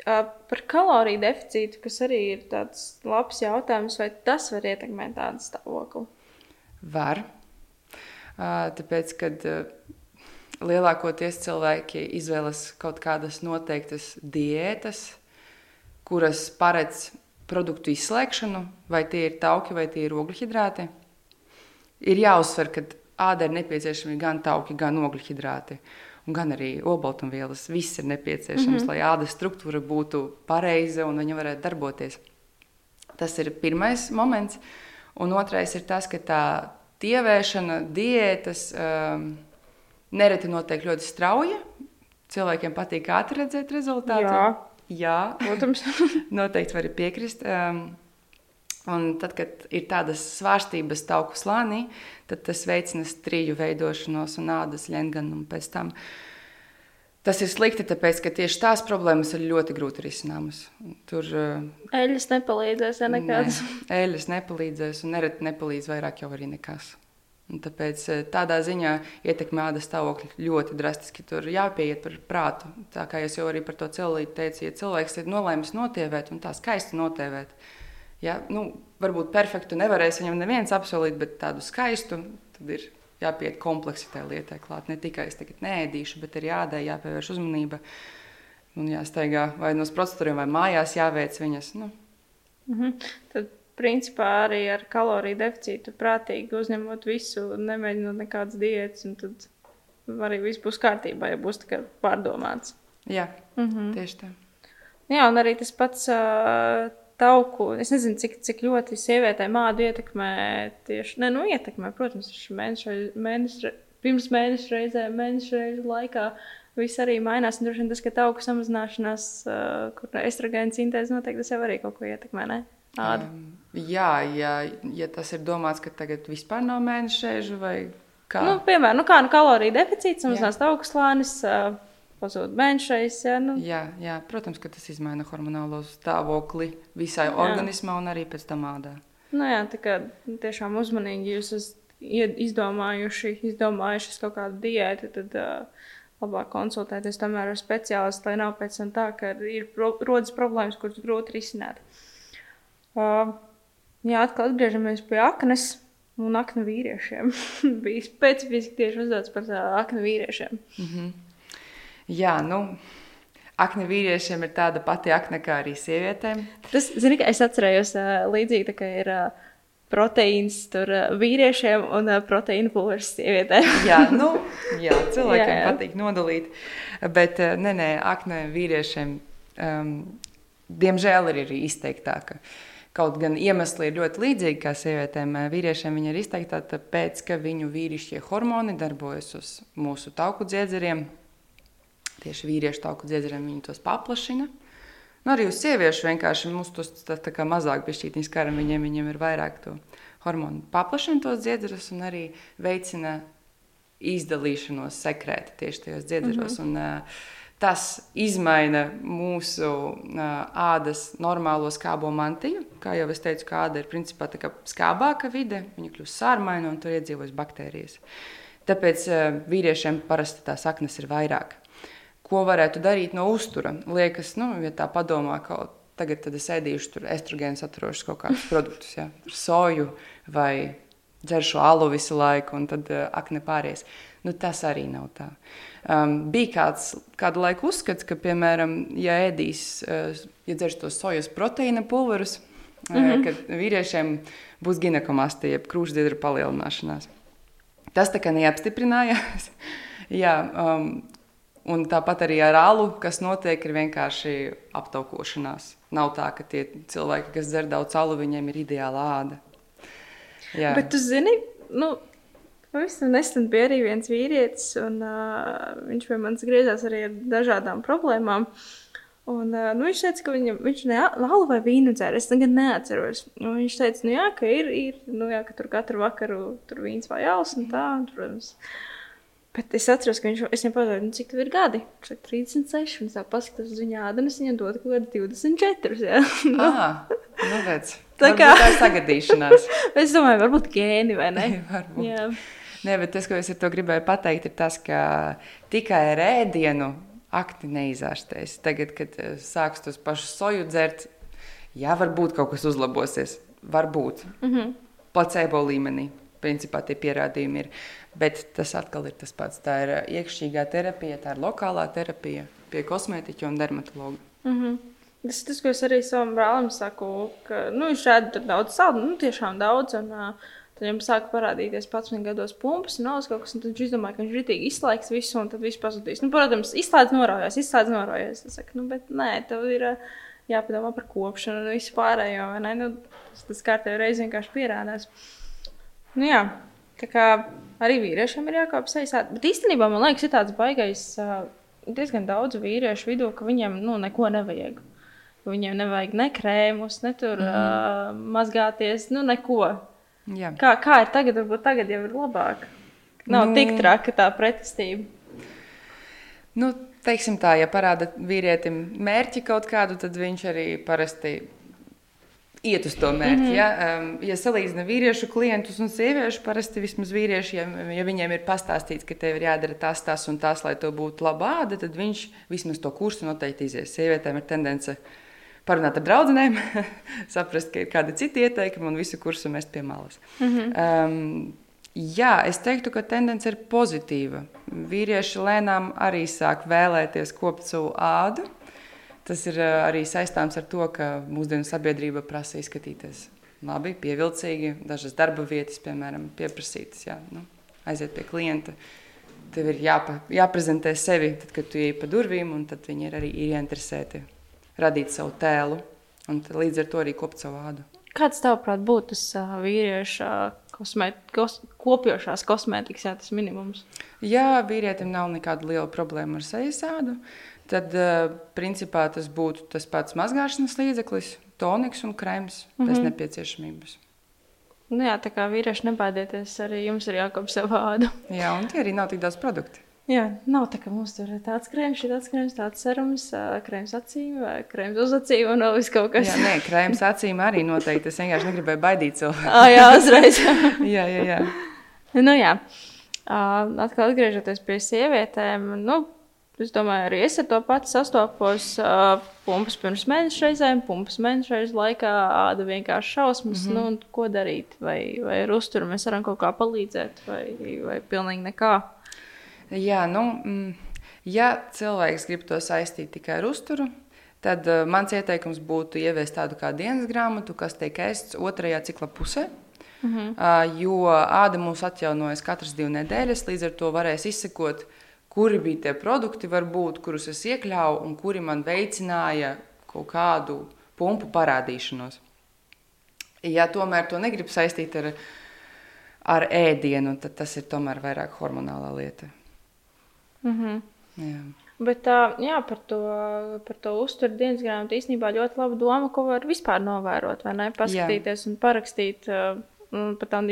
Uh, par kaloriju deficītu, kas arī ir tāds labs jautājums, vai tas var ietekmēt tādu stāvokli? Var. Uh, tāpēc, kad uh, lielākoties cilvēki izvēlas kaut kādas noteiktas diētas, kuras paredz produktu izslēgšanu, vai tie ir tauki vai tie ir ogļhidrāti. Ir jāuzsver, ka ādai ir nepieciešami gan tauki, gan ogļhidrāti. Gan arī olbaltumvielas. Viss ir nepieciešams, mm -hmm. lai ādas struktūra būtu pareiza un viņa varētu darboties. Tas ir pirmais moments. Un otrais ir tas, ka tā tievēšana, diētas, um, Nereti notiek ļoti strauji. Cilvēkiem patīk ātri redzēt rezultātu. Jā, Jā. protams. [LAUGHS] Noteikti var piekrist. Um, un tad, kad ir tādas svārstības tauku slānī, tad tas veicina strīju veidošanos un ādas ļenganu. Pēc tam Tas ir slikti, tāpēc, ka tieši tās problēmas ir ļoti grūti risināmas. Tur eļļas nepalīdzēs, ja nekādas. Ne, eļļas nepalīdzēs, un nereti nepalīdz vairāk jau arī nekas. Un tāpēc tādā ziņā ietekmē ādas stāvokļi ļoti drastiski. Tur jāpieiet par prātu. Tā kā es jau arī par to celīti teicu, ja cilvēks ir nolēmis notievēt un tā skaisti notievēt, ja, nu, varbūt perfektu nevarēs viņam neviens apsolīt, bet tādu skaistu tad ir jāpiet kompleksitai lietai klāt. Ne tikai es tagad nēdīšu, bet ir jādara, jāpievērš uzmanība un jāsteigā vai no procedūriem, vai mājās jāveic viņas. Nu. Mm -hmm. Tad, principā, arī ar kaloriju deficītu prātīgi uzņemot visu, nemēģinot nekādas diētas, un tad arī viss būs kārtībā, ja būs tikai pārdomāts. Jā, mm -hmm. tieši tā. Jā, un arī tas pats. Uh, tauku. Es nezinu, cik, cik ļoti sievietē mādu ietekmē tieši, ne, nu, ietekmē, protams, mēneša, mēneša, pirms mēneša reizē, mēneša reižu laikā. Viss arī mainās. Droši vien tas, ka tauku samazināšanās, uh, kur estrogēna sintēze notiek, tas jau arī kaut ko ietekmē. Ne? Āda. Um, jā, ja, ja tas ir domāts, ka tagad vispār nav mēneša reižu vai kā. Nu, piemēram, nu kā nu, kaloriju deficīts, samazinās tauku slānis. Uh, pazūd mēnešreiz. Ja, nu. jā, jā, protams, ka tas maina hormonālo stāvokli visai jā. organismā un arī pēc tam ādā. Nu, jā, tā kā tiešām uzmanīgi jūs esat izdomājuši, izdomājuši kaut kādu diētu, tad uh, labāk konsultēties tomēr ar speciālistu, lai nav pēc tam tā, ka ir pro, rodas problēmas, kuras grūti risināt. Uh, jā, atkal atgriežamies pie aknes. Un aknu vīriešiem [LAUGHS] bija specifiski tieši uzdots par uh, aknu vīriešiem. Mm -hmm. Jā, nu, akne vīriešiem ir tāda pati akne kā arī sievietēm. Tas, zini, es atcerējos līdzīgi, ka ir proteīns tur vīriešiem un proteīna pulveris sievietēm. jā, nu, jā, [LAUGHS] cilvēkiem jā, jā. patīk nodalīt, bet nē, nē, akne vīriešiem, um, diemžēl, ir arī izteiktāka. Kaut gan iemesli ir ļoti līdzīgi kā sievietēm, vīriešiem viņi ir izteiktāki, tāpēc, ka viņu vīrišķie hormoni darbojas uz mūsu tauku dziedzeriem, tieši vīriešu tauku dziedzeriem viņi tos paplašina. Nu, arī uz sieviešu vienkārši mums tas tā, tā kā mazāk piešķītīs karam, viņiem, viņiem ir vairāk to hormonu. Paplašina tos dziedzerus un arī veicina izdalīšanos sekrēti tieši tajos dziedzeros. Mm -hmm. un, uh, Tas izmaina mūsu uh, ādas normālo skābo mantiju. Kā jau es teicu, āda ir principā skābāka vide, viņa kļūst sārmaina un tur iedzīvojas baktērijas. Tāpēc uh, vīriešiem parasti tās saknes ir vairāk ko varētu darīt no uztura. Liekas, nu, ja tā padomā, ka tagad es ēdīšu tur estrogēnu saturošus kaut kādus produktus, ja, soju vai dzeršu alu visu laiku, un tad uh, akne pāries. Nu, tas arī nav tā. Um, bija kāds kādu laiku uzskats, ka, piemēram, ja ēdīs, uh, ja dzers tos sojas proteīna pulverus, mm -hmm. uh, kad vīriešiem būs ginekomastija, jeb krūšdiedra palielināšanās. Tas tā kā neapstiprinājās. [LAUGHS] Jā, um, Un tāpat arī ar alu, kas notiek, ir vienkārši aptaukošanās. Nav tā, ka tie cilvēki, kas dzer daudz alu, viņiem ir ideāla āda. Jā. Bet tu zini, nu, pavisam nesen bija arī viens vīrietis, un uh, viņš pie manis griezās arī ar dažādām problēmām. Un, uh, nu, viņš teica, ka viņam, viņš ne alu vai vīnu dzer. Es tagad neatceros. Un viņš teica, nu, jā, ka ir, ir nu, jā, ka tur katru vakaru tur vīns vai jāls un tā. Un, protams, Bet es atceros, ka viņš es viņam pateicu, nu, cik tev ir gadi. Viņš ir 36, un tā paskatās uz viņa ādu, un es viņam dodu kaut kādu 24. Jā, [LAUGHS] nu. ah, nu redz. Tā kā tā ir sagadīšanās. [LAUGHS] es domāju, varbūt gēni vai ne? [LAUGHS] varbūt. Jā. Nē, bet tas, ko es ar to gribēju pateikt, ir tas, ka tikai ar ēdienu akti neizārstēs. Tagad, kad eh, sāks tos pašus soju dzert, jā, varbūt kaut kas uzlabosies. Varbūt. Mm -hmm. Placebo līmenī principā tie pierādījumi ir. Bet tas atkal ir tas pats. Tā ir iekšķīgā terapija, tā ir lokālā terapija pie kosmētiķa un dermatologa. Mm -hmm. Tas, tas, ko es arī savam brālim saku, ka nu, viņš rāda daudz saldu, nu, tiešām daudz. Un, uh, Tad viņam sāka parādīties 11 gados pumpas, un kaut kas, un viņš izdomāja, ka viņš ir rītīgi izslēgts visu, un tad viss pazudīs. Nu, protams, izslēdz norājās, izslēdz norājās. Es saku, nu, bet nē, tev ir jāpadomā par kopšanu un visu pārējo, vai ne? Nu, tas, tas kārtējo reizi vienkārši pierādās. Nu, jā, tā kā arī vīriešiem ir jākāpjas aizsā. Bet īstenībā man liekas, ir tāds baigais diezgan daudz vīriešu vidū, ka viņiem nu, neko nevajag. Viņiem nevajag ne krēmus, ne tur mm. uh, mazgāties, nu neko. Jā. Kā, kā ir tagad, varbūt tagad jau ir labāk. Nav nu, tik traka tā pretestība. Nu, teiksim tā, ja parāda vīrietim mērķi kaut kādu, tad viņš arī parasti iet uz to mērķi. Mm -hmm. ja? Um, ja salīdzina vīriešu klientus un sieviešu, parasti vismaz vīrieši, ja, viņiem ir pastāstīts, ka tev ir jādara tas, tas un tas, lai to būtu laba āda, tad viņš vismaz to kursu noteikti izies. Sievietēm ir tendence parunāt ar draugiem, [LAUGHS] saprast, ka ir kādi citi ieteikumi un visu kursu mest pie malas. Mm -hmm. um, Jā, es teiktu, ka tendence ir pozitīva. Vīrieši lēnām arī sāk vēlēties kopt savu ādu. Tas ir arī saistāms ar to, ka mūsdienu sabiedrība prasa izskatīties labi, pievilcīgi. Dažas darba vietas, piemēram, pieprasītas, jā, nu, aiziet pie klienta. Tev ir jāpa, jāprezentē sevi, tad, kad tu ienāc pa durvīm, un tad viņi ir arī ir ieinteresēti radīt savu tēlu un līdz ar to arī kopt savu ādu. Kāds tavuprāt būtu tas uh, vīrieša kosmēt, kos, kopjošās kosmētikas, jā, tas minimums? Jā, vīrietim nav nekāda liela problēma ar sejas ādu, tad uh, principā tas būtu tas pats mazgāšanas līdzeklis, toniks un krems mm -hmm. pēc nepieciešamības. Nu jā, tā kā vīrieši nebaidieties, arī jums ir jākop savu ādu. jā, un tie arī nav tik daudz produktu. Jā, nav tā, ka mums tur ir tāds krēms, tāds krēms, tāds serums, krēms acīm, krēms uz acīm un vēl viss kaut kas. Jā, nē, krēms acīm arī noteikti. Es vienkārši negribēju baidīt cilvēku. ah, jā, uzreiz. [LAUGHS] jā, jā, jā. Nu, jā. Atkal atgriežoties pie sievietēm, nu, es domāju, arī es ar to pati sastopos. Uh, pumpas pirms mēneša reizēm, pumpas mēneša reizes laikā, āda vienkārši šausmas. Mm -hmm. nu, ko darīt? Vai, vai ar uzturu mēs varam kaut kā palīdzēt, vai, vai pilnīgi nekā? Jā, nu, mm, ja cilvēks grib to saistīt tikai ar uzturu, tad uh, mans ieteikums būtu ieviest tādu kā dienas grāmatu, kas tiek ēsts otrajā cikla pusē. Mm -hmm. uh, jo āda mums atjaunojas katras divas nedēļas, līdz ar to varēs izsekot, kuri bija tie produkti, varbūt, kurus es iekļāvu un kuri man veicināja kaut kādu pumpu parādīšanos. Ja tomēr to negrib saistīt ar, ar ēdienu, tad tas ir tomēr vairāk hormonālā lieta. Mm -hmm. Jā. Bet jā, par to, par to uzturu dienas grāmatu īstenībā ļoti laba doma, ko var vispār novērot, vai ne? Paskatīties jā. un parakstīt par tām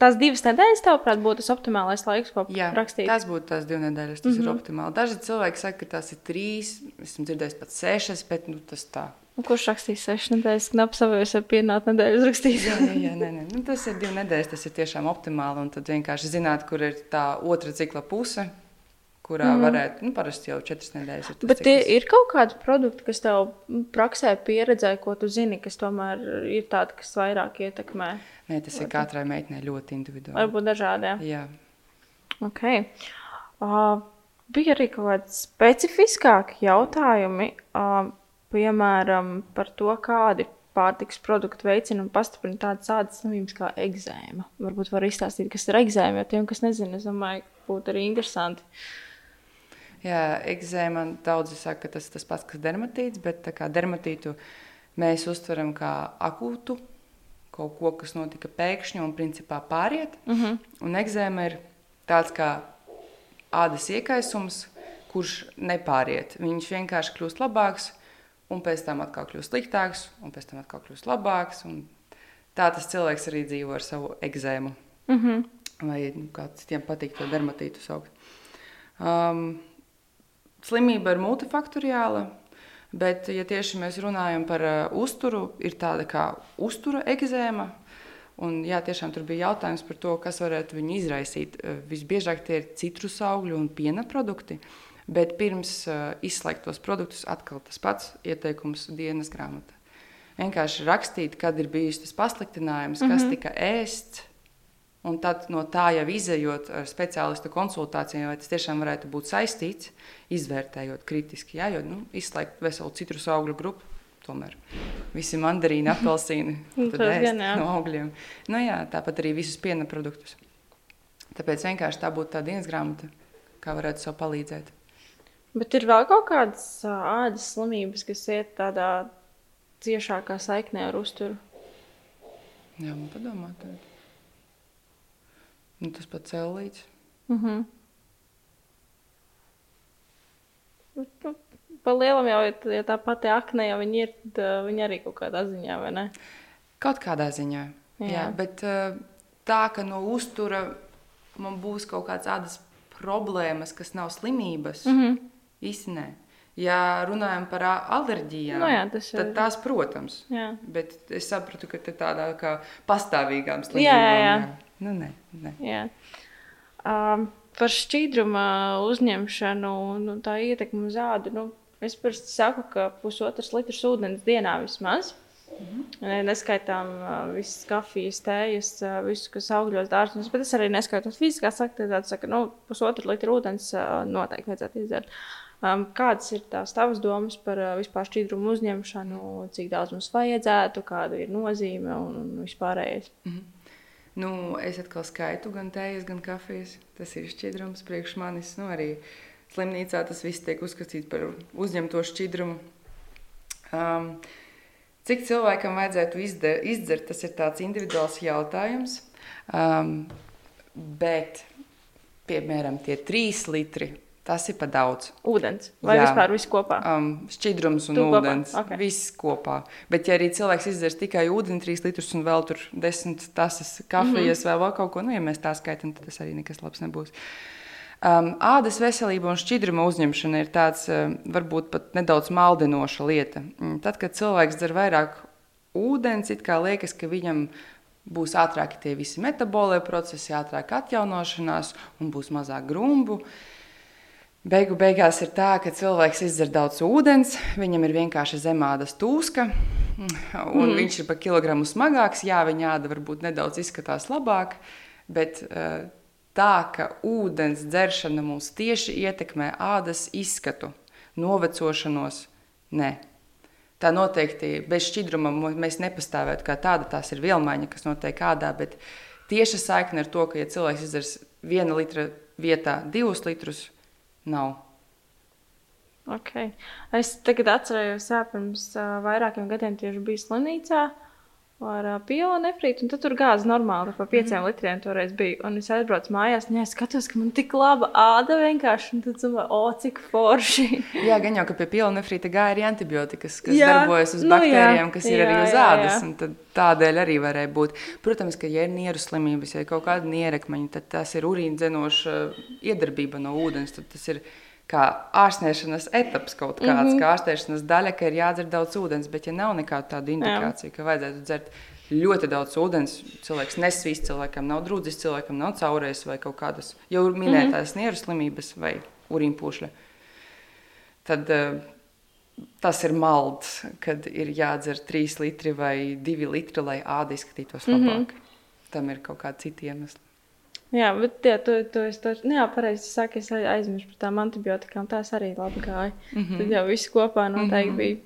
tās divas nedēļas, tavuprāt, būtu tas optimālais laiks, ko Jā, rakstīt? Tas būtu tās divas nedēļas, tas mm -hmm. ir mhm. optimāli. Daži cilvēki saka, ka tās ir trīs, esmu dzirdējis pat sešas, bet nu, tas tā. Un kurš rakstīs sešas nedēļas, knapi savējos ar pienātu nedēļas rakstīt? jā, jā, jā nē, nē. Nu, tas ir divas nedēļas, tas ir tiešām optimāli, un tad vienkārši zināt, kur ir tā otra cikla puse, kurā mm. varētu, nu, parasti jau četras nedēļas ir. Bet cikls. ir kaut kādi produkti, kas tev praksē pieredzē, ko tu zini, kas tomēr ir tādi, kas vairāk ietekmē? Nē, tas ir katrai meitenei ļoti individuāli. Varbūt dažādi. Jā. Ok. Uh, bija arī kaut kādi specifiskāki jautājumi, uh, piemēram, par to, kādi pārtiks produkti veicina un pastiprina tādas ādas slimības kā egzēma. Varbūt var izstāstīt, kas ir egzēma, jo tiem, kas nezina, es domāju, būtu arī interesanti. Uh, Jā, ekzēma daudzi saka, ka tas ir tas pats, kas dermatīts, bet dermatītu mēs uztveram kā akūtu, kaut ko, kas notika pēkšņi un principā pāriet. Mhm. -huh. Un ekzēma ir tāds kā ādas iekaisums, kurš nepāriet. Viņš vienkārši kļūst labāks, un pēc tam atkal kļūst sliktāks, un pēc tam atkal kļūst labāks. Tā tas cilvēks arī dzīvo ar savu ekzēmu. Mhm. -huh. Vai nu, kā citiem patīk to dermatītu saukt. Um, slimība ir multifaktoriāla. Bet, ja tieši mēs runājam par uh, uzturu, ir tāda kā uztura ekzēma. Un, jā, tiešām tur bija jautājums par to, kas varētu viņu izraisīt. Uh, visbiežāk tie ir citrus augļu un piena produkti. Bet pirms uh, izslēgt tos produktus, atkal tas pats ieteikums dienas grāmatā. Vienkārši rakstīt, kad ir bijis tas pasliktinājums, mm -hmm. kas mhm. tika ēsts, Un tad no tā jau izējot ar speciālistu konsultācijām, vai tas tiešām varētu būt saistīts, izvērtējot kritiski. Jā, jo nu, izslēgt veselu citrus augļu grupu. Tomēr visi mandarīni, [LAUGHS] apelsīni, tad ēst no augļiem. Nu, jā, tāpat arī visus piena produktus. Tāpēc vienkārši tā būtu tā dienas grāmata, kā varētu sev palīdzēt. Bet ir vēl kaut kādas ādas slimības, kas iet tādā ciešākā saiknē ar uzturu? Jā, man padomāt. Tad. Nu, tas pats cēlīts. Mm -hmm. Nu, pa lielam jau, ja tā pati akne jau viņi ir, uh, viņi arī kaut kādā ziņā, vai ne? Kaut kādā ziņā, jā. jā bet uh, tā, ka no uztura man būs kaut kāds tādas problēmas, kas nav slimības, mm -hmm. Īsti nē. Ja runājam par alerģijām, Nu jā, ir- tad tās, protams, Jā. bet es sapratu, ka tā tādā kā pastāvīgām Jā, slimībām. jā, jā. Nu, nē, nē. Jā. Um, par šķīdruma uzņemšanu, nu, tā ietekme uz ādu. Nu, es parasti saku, ka pusotrs litrs ūdens dienā vismaz. Ne, Neskaitām uh, visas kafijas, tējas, uh, visu, kas augļos dārziņos, bet es arī neskaitot fiziskās aktivitātes. Saka, nu, pusotru litru ūdens uh, noteikti vajadzētu izdzert. Um, kādas ir tās tavas domas par uh, vispār šķīdrumu uzņemšanu, cik daudz mums vajadzētu, kāda ir nozīme un, un vispārējais? Nu, es atkal skaitu gan tējas, gan kafijas. Tas ir šķidrums priekš manis. Nu, arī slimnīcā tas viss tiek uzskatīts par uzņemto šķidrumu. Um, cik cilvēkam vajadzētu izde, izdzert, tas ir tāds individuāls jautājums. Um, bet, piemēram, tie trīs litri, tas ir pa daudz. Ūdens vai Jā. vispār viss kopā? Um, šķidrums un Tu kopā? ūdens. Ok. Viss kopā. Bet, ja arī cilvēks izdzers tikai ūdeni, 3 litrus un vēl tur 10 tasas kafijas mm -hmm. vai kaut ko, nu, ja mēs tā skaitām, tad tas arī nekas labs nebūs. Um, ādas veselība un šķidruma uzņemšana ir tāds, um, varbūt pat nedaudz maldinoša lieta. Mm, Tad, kad cilvēks dzer vairāk ūdens, it kā liekas, ka viņam būs ātrāki tie visi metabolie procesi, ātrāk atjaunošanās un būs mazāk grumbu. Beigu beigās ir tā, ka cilvēks izdzer daudz ūdens, viņam ir vienkārši zemādas tūska, un mm. viņš ir pa kilogramu smagāks. Jā, viņa āda varbūt nedaudz izskatās labāk, bet eh, tā, ka ūdens dzeršana mūs tieši ietekmē ādas izskatu, novecošanos, nē. Tā noteikti bez šķidruma mēs nepastāvētu kā tāda. Tās ir vielmaiņa, kas notiek ādā, bet tieša saikne ar to, ka ja cilvēks izdzers viena litra vietā divus litrus, nav. Okay. Es tagad atceros, ka pirms uh, vairākiem gadiem tieši biju slimnīcā ar uh, pielu nefrītu, un tad tur gāzi normāli par pieciem mm. litriem toreiz bija. Un es aizbraucu mājās, un es skatos, ka man tik laba āda vienkārši, un tad domāju, o, cik forši. [LAUGHS] Jā, gan jau, ka pie pielnefrīta gāja arī antibiotikas, kas Jā, jā, darbojas uz nu jā, baktērijām, kas ir jā, arī uz jā, ādas. jā. un tad Tādēļ arī varēja būt. Protams, ka, ja ir nieru slimības, ja ir kaut kāda nierekmeņa, tad tas ir urīndzenoša iedarbība no ūdens. Tad tas ir kā ārstēšanas etaps kaut kāds, mm. -hmm. kā ārstēšanas daļa, ka ir jādzer daudz ūdens. Bet, ja nav nekāda tāda indikācija, ka vajadzētu dzert ļoti daudz ūdens, cilvēks nesvīst, cilvēkam nav drūdzis, cilvēkam nav caurējis vai kaut kādas jau minētās mm -hmm. nieru slimības vai urīnpūšļa tad uh, tas ir malds, kad ir jādzer 3 litri vai 2 litri, lai āda izskatītos labāk. Mm -hmm. Tam ir kaut kādi citi iemesli. Jā, bet jā, to, to es to, nu, jā, pareizi saku, es aizmirsu par tām antibiotikām, tās arī labi gāja. Mm -hmm. Tad jau viss kopā noteikti mm -hmm. bija.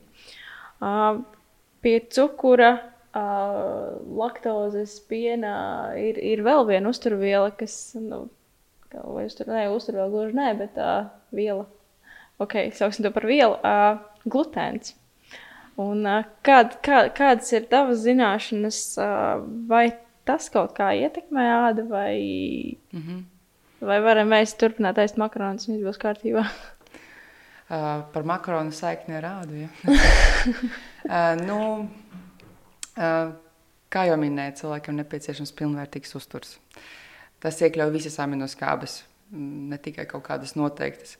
Uh, pie cukura, uh, laktozes, piena ir, ir vēl viena uzturviela, kas, nu, vai uztur, ne, uzturviela gluži nē, bet uh, viela. Ok, sauksim to par vielu. Uh, glutēns. Un, uh, kād, kā, kādas ir tavas zināšanas, uh, vai tas kaut kā ietekmē ādu, vai, Mm -hmm. vai varam mēs turpināt ēst makaronus, un viss būs kārtībā? [LAUGHS] uh, par makaronu saikni ar ādu. Ja? [LAUGHS] uh, nu, uh, kā jau minēju, cilvēkam nepieciešams pilnvērtīgs uzturs. Tas iekļauj visas aminoskābes, ne tikai kaut kādas noteiktas.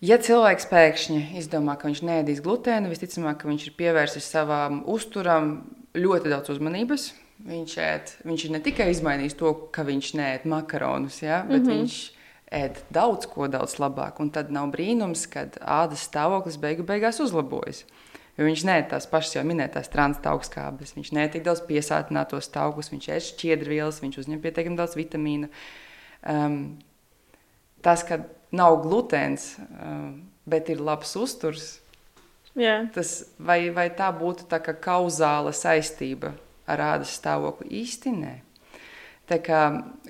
Ja cilvēks pēkšņi izdomā, ka viņš neēdīs glutēnu, visticamāk, ka viņš ir pievērsis savam uzturam ļoti daudz uzmanības. Viņš, ēd, viņš ir ne tikai izmainījis to, ka viņš neēd makaronus, ja, bet mm -hmm. viņš ēd daudz ko daudz labāk. Un tad nav brīnums, kad ādas stāvoklis beigu beigās uzlabojas. Jo viņš neēd tās pašas jau minētās transtaugskābes, viņš neēd tik daudz piesātinātos taukus, viņš ēd šķiedrvielas, viņš uzņem pietiekami daudz vitamīnu. Um, tas, ka nav glutēns, um, bet ir labs uzturs, Jā, tas, vai, vai tā būtu tā kā kauzāla saistība ar ādas stāvokli? Īsti nē. Tā kā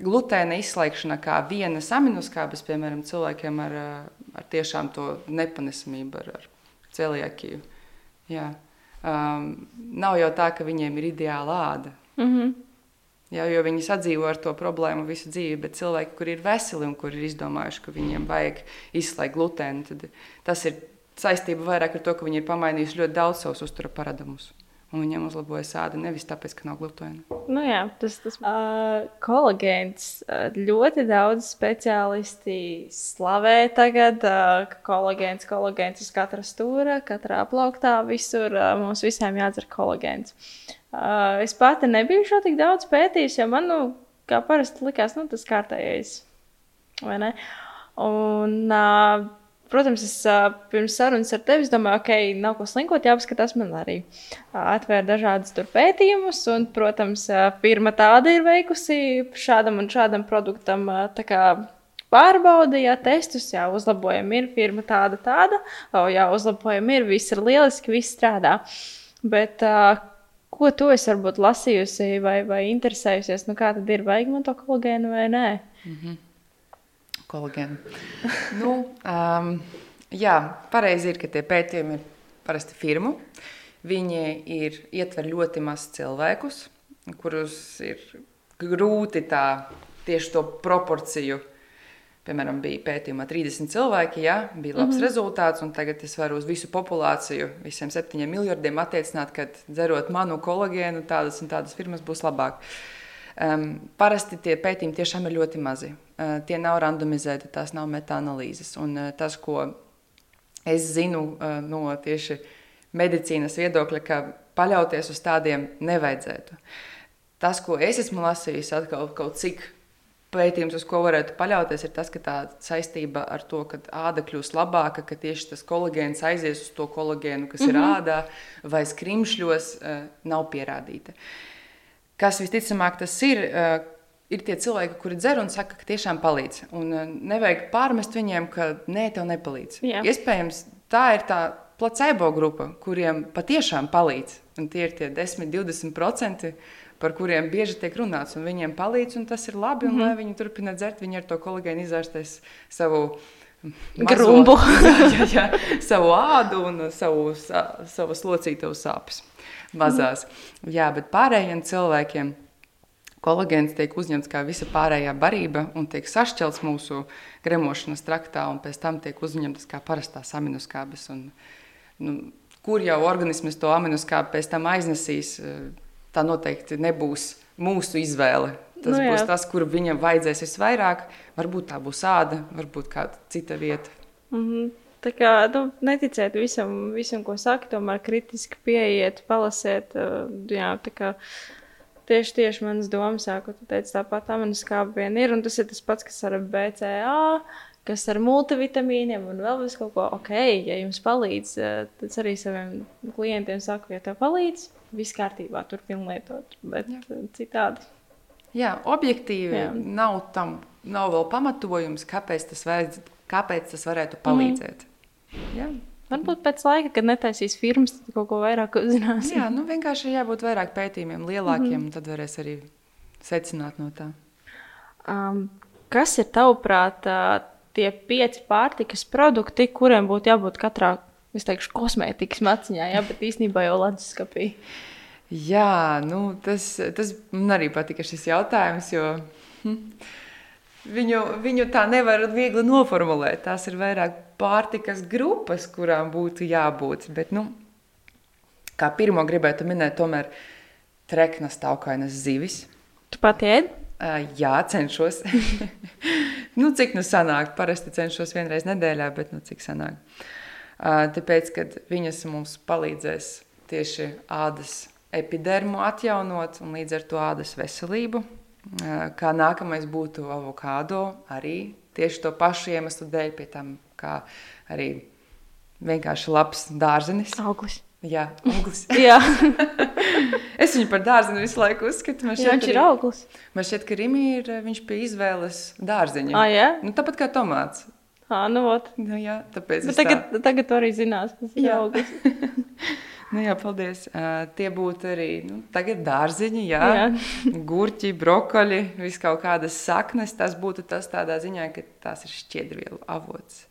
glutēna izslēgšana kā vienas aminoskābes, piemēram, cilvēkiem ar, ā, ar tiešām to nepanesamību, ar, ar celiakiju. Jā. Um, nav jau tā, ka viņiem ir ideāla āda. mm -hmm. Jā, jo viņi sadzīvo ar to problēmu visu dzīvi, bet cilvēki, kur ir veseli un kur ir izdomājuši, ka viņiem vajag izslēgt glutēnu, tad tas ir saistība vairāk ar to, ka viņi ir pamainījuši ļoti daudz savus uztura paradumus. Un viņiem uzlabojas āda nevis tāpēc, ka nav glutēna. Nu jā, tas ir uh, kolagēns. Ļoti daudz speciālisti slavē tagad, uh, ka kolagēns, kolagēns uz katra stūra, katrā plauktā, visur uh, mums visiem jādzer kolagēns. Uh, es pati nebiju šo tik daudz pētījis, jo man, nu, kā parasti likās, nu, tas kārtējais. Vai ne? Un, uh, Protams, es pirms sarunas ar tevi domāju, ok, nav ko slinkot, jāpaskatās. Man arī atvēra dažādas pētījumus, un, protams, firma tāda ir veikusi šādam un šādam produktam. Pārbaudīja testus, jā, uzlabojumi ir, firma tāda, tāda, o, jā, uzlabojumi ir, viss ir lieliski, viss strādā. Bet, uh, ko tu esi varbūt lasījusi vai, vai interesējusies, nu kā tad ir, vajag man to kolagēnu vai nē? Mm -hmm kolagēnu. nu, um, jā, pareizi ir, ka tie pētījumi ir parasti firmu. Viņi ir ietver ļoti maz cilvēkus, kurus ir grūti tā tieši to proporciju. Piemēram, bija pētījumā 30 cilvēki, ja, bija labs mm -hmm. rezultāts, un tagad es varu uz visu populāciju, visiem septiņiem miljardiem attiecināt, ka dzerot manu kolagēnu, tādas un tādas firmas būs labāk. Um, parasti tie pētījumi tiešām ir ļoti mazi. Uh, tie nav randomizēti, tās nav metāanalīzes. Un uh, tas, ko es zinu uh, no tieši medicīnas viedokļa, ka paļauties uz tādiem nevajadzētu. Tas, ko es esmu lasījis, atkal kaut cik pētījums, uz ko varētu paļauties, ir tas, ka tā saistība ar to, ka āda kļūs labāka, ka tieši tas kolagēns aizies uz to kolagēnu, kas mm -hmm. ir mhm. ādā vai skrimšļos, nav pierādīta. Kas visticamāk tas ir, ir tie cilvēki, kuri dzer un saka, ka tiešām palīdz. Un uh, nevajag pārmest viņiem, ka nē, tev nepalīdz. Jā. Iespējams, tā ir tā placebo grupa, kuriem patiešām palīdz. Un tie ir tie 10, 20%, par kuriem bieži tiek runāts. Viņiem palīdz, un tas ir labi. Un, mm -hmm. Lai viņi turpina dzert, viņi ar to kolēģi izārstēs savu. Grumbu. [LAUGHS] jā, jā, jā, savu ādu un savu, savu slocītavu sāpes mazās. Mm. Jā, bet pārējiem cilvēkiem Kolagēns tiek uzņemts kā visa pārējā barība un tiek sašķelts mūsu gremošanas traktā, un pēc tam tiek uzņemtas kā parastās aminoskābes. Un, nu, kur jau organisms to aminoskābi pēc tam aiznesīs, tā noteikti nebūs mūsu izvēle. Tas nu, jā. būs tas, kur viņam vajadzēs visvairāk. Varbūt tā būs āda, varbūt kāda cita vieta. Mm -hmm. Tā kā nu, neticiet visam, visam, ko saka, tomēr kritiski pieiet, palasiet. Jā, tā kā Tieši, tieši manas domas, ko tu teici, tāpat aminoskāba vien ir, un tas ir tas pats, kas ar BCA, kas ar multivitamīniem un vēl vis kaut ko. Ok, ja jums palīdz, eh, tad arī saviem klientiem saku, ja tev palīdz, viss kārtībā, turpin lietot, bet Jā. Citādi. Jā, objektīvi Jā. nav tam, nav vēl pamatojums, kāpēc tas, vajadz, kāpēc tas varētu palīdzēt. Mm. Jā. Varbūt pēc laika, kad netaisīs firmas, tad kaut ko vairāk uzzināsim. Jā, nu vienkārši jābūt vairāk pētījumiem, lielākiem, mm -hmm. tad varēs arī secināt no tā. Um, kas ir tavuprāt tie pieci pārtikas produkti, kuriem būtu jābūt katrā, es teikšu, kosmētikas maciņā, jā, bet īstenībā jau leduskapī? Jā, nu, tas, tas man arī patika šis jautājums, jo hm, viņu, viņu tā nevar viegli noformulēt. Tās ir vairāk pārtikas grupas, kurām būtu jābūt. Bet, nu, kā pirmo gribētu minēt, tomēr treknas taukainas zivis. Tu pati ēd? Uh, jā, cenšos. [LAUGHS] nu, cik nu sanāk? Parasti cenšos vienreiz nedēļā, bet nu, cik sanāk? Uh, tāpēc, kad viņas mums palīdzēs tieši ādas epidermu atjaunot un līdz ar to ādas veselību. Uh, kā nākamais būtu avokado, arī tieši to pašu iemeslu dēļ, pie tam kā arī vienkārši labs dārzenis. Auglis. Jā, auglis. [LAUGHS] Jā. [LAUGHS] es viņu par dārzenu visu laiku uzskatu. Jā, viņš ir auglis. Man šķiet, ka Rīgā ir viņš pie izvēles dārzeņa. Ah, jā? Nu, tāpat kā tomāts. Ah, nu, ot. nu jā, tāpēc. Tagad, tā... tagad tu arī zinās, kas ir auglis. [LAUGHS] Nu, jā, paldies. Uh, tie būtu arī nu, dārziņi, jā, jā. [LAUGHS] gurķi, brokoļi, vis kaut kādas saknes. Tas būtu tas tādā ziņā, ka tās ir šķiedrvielu avots.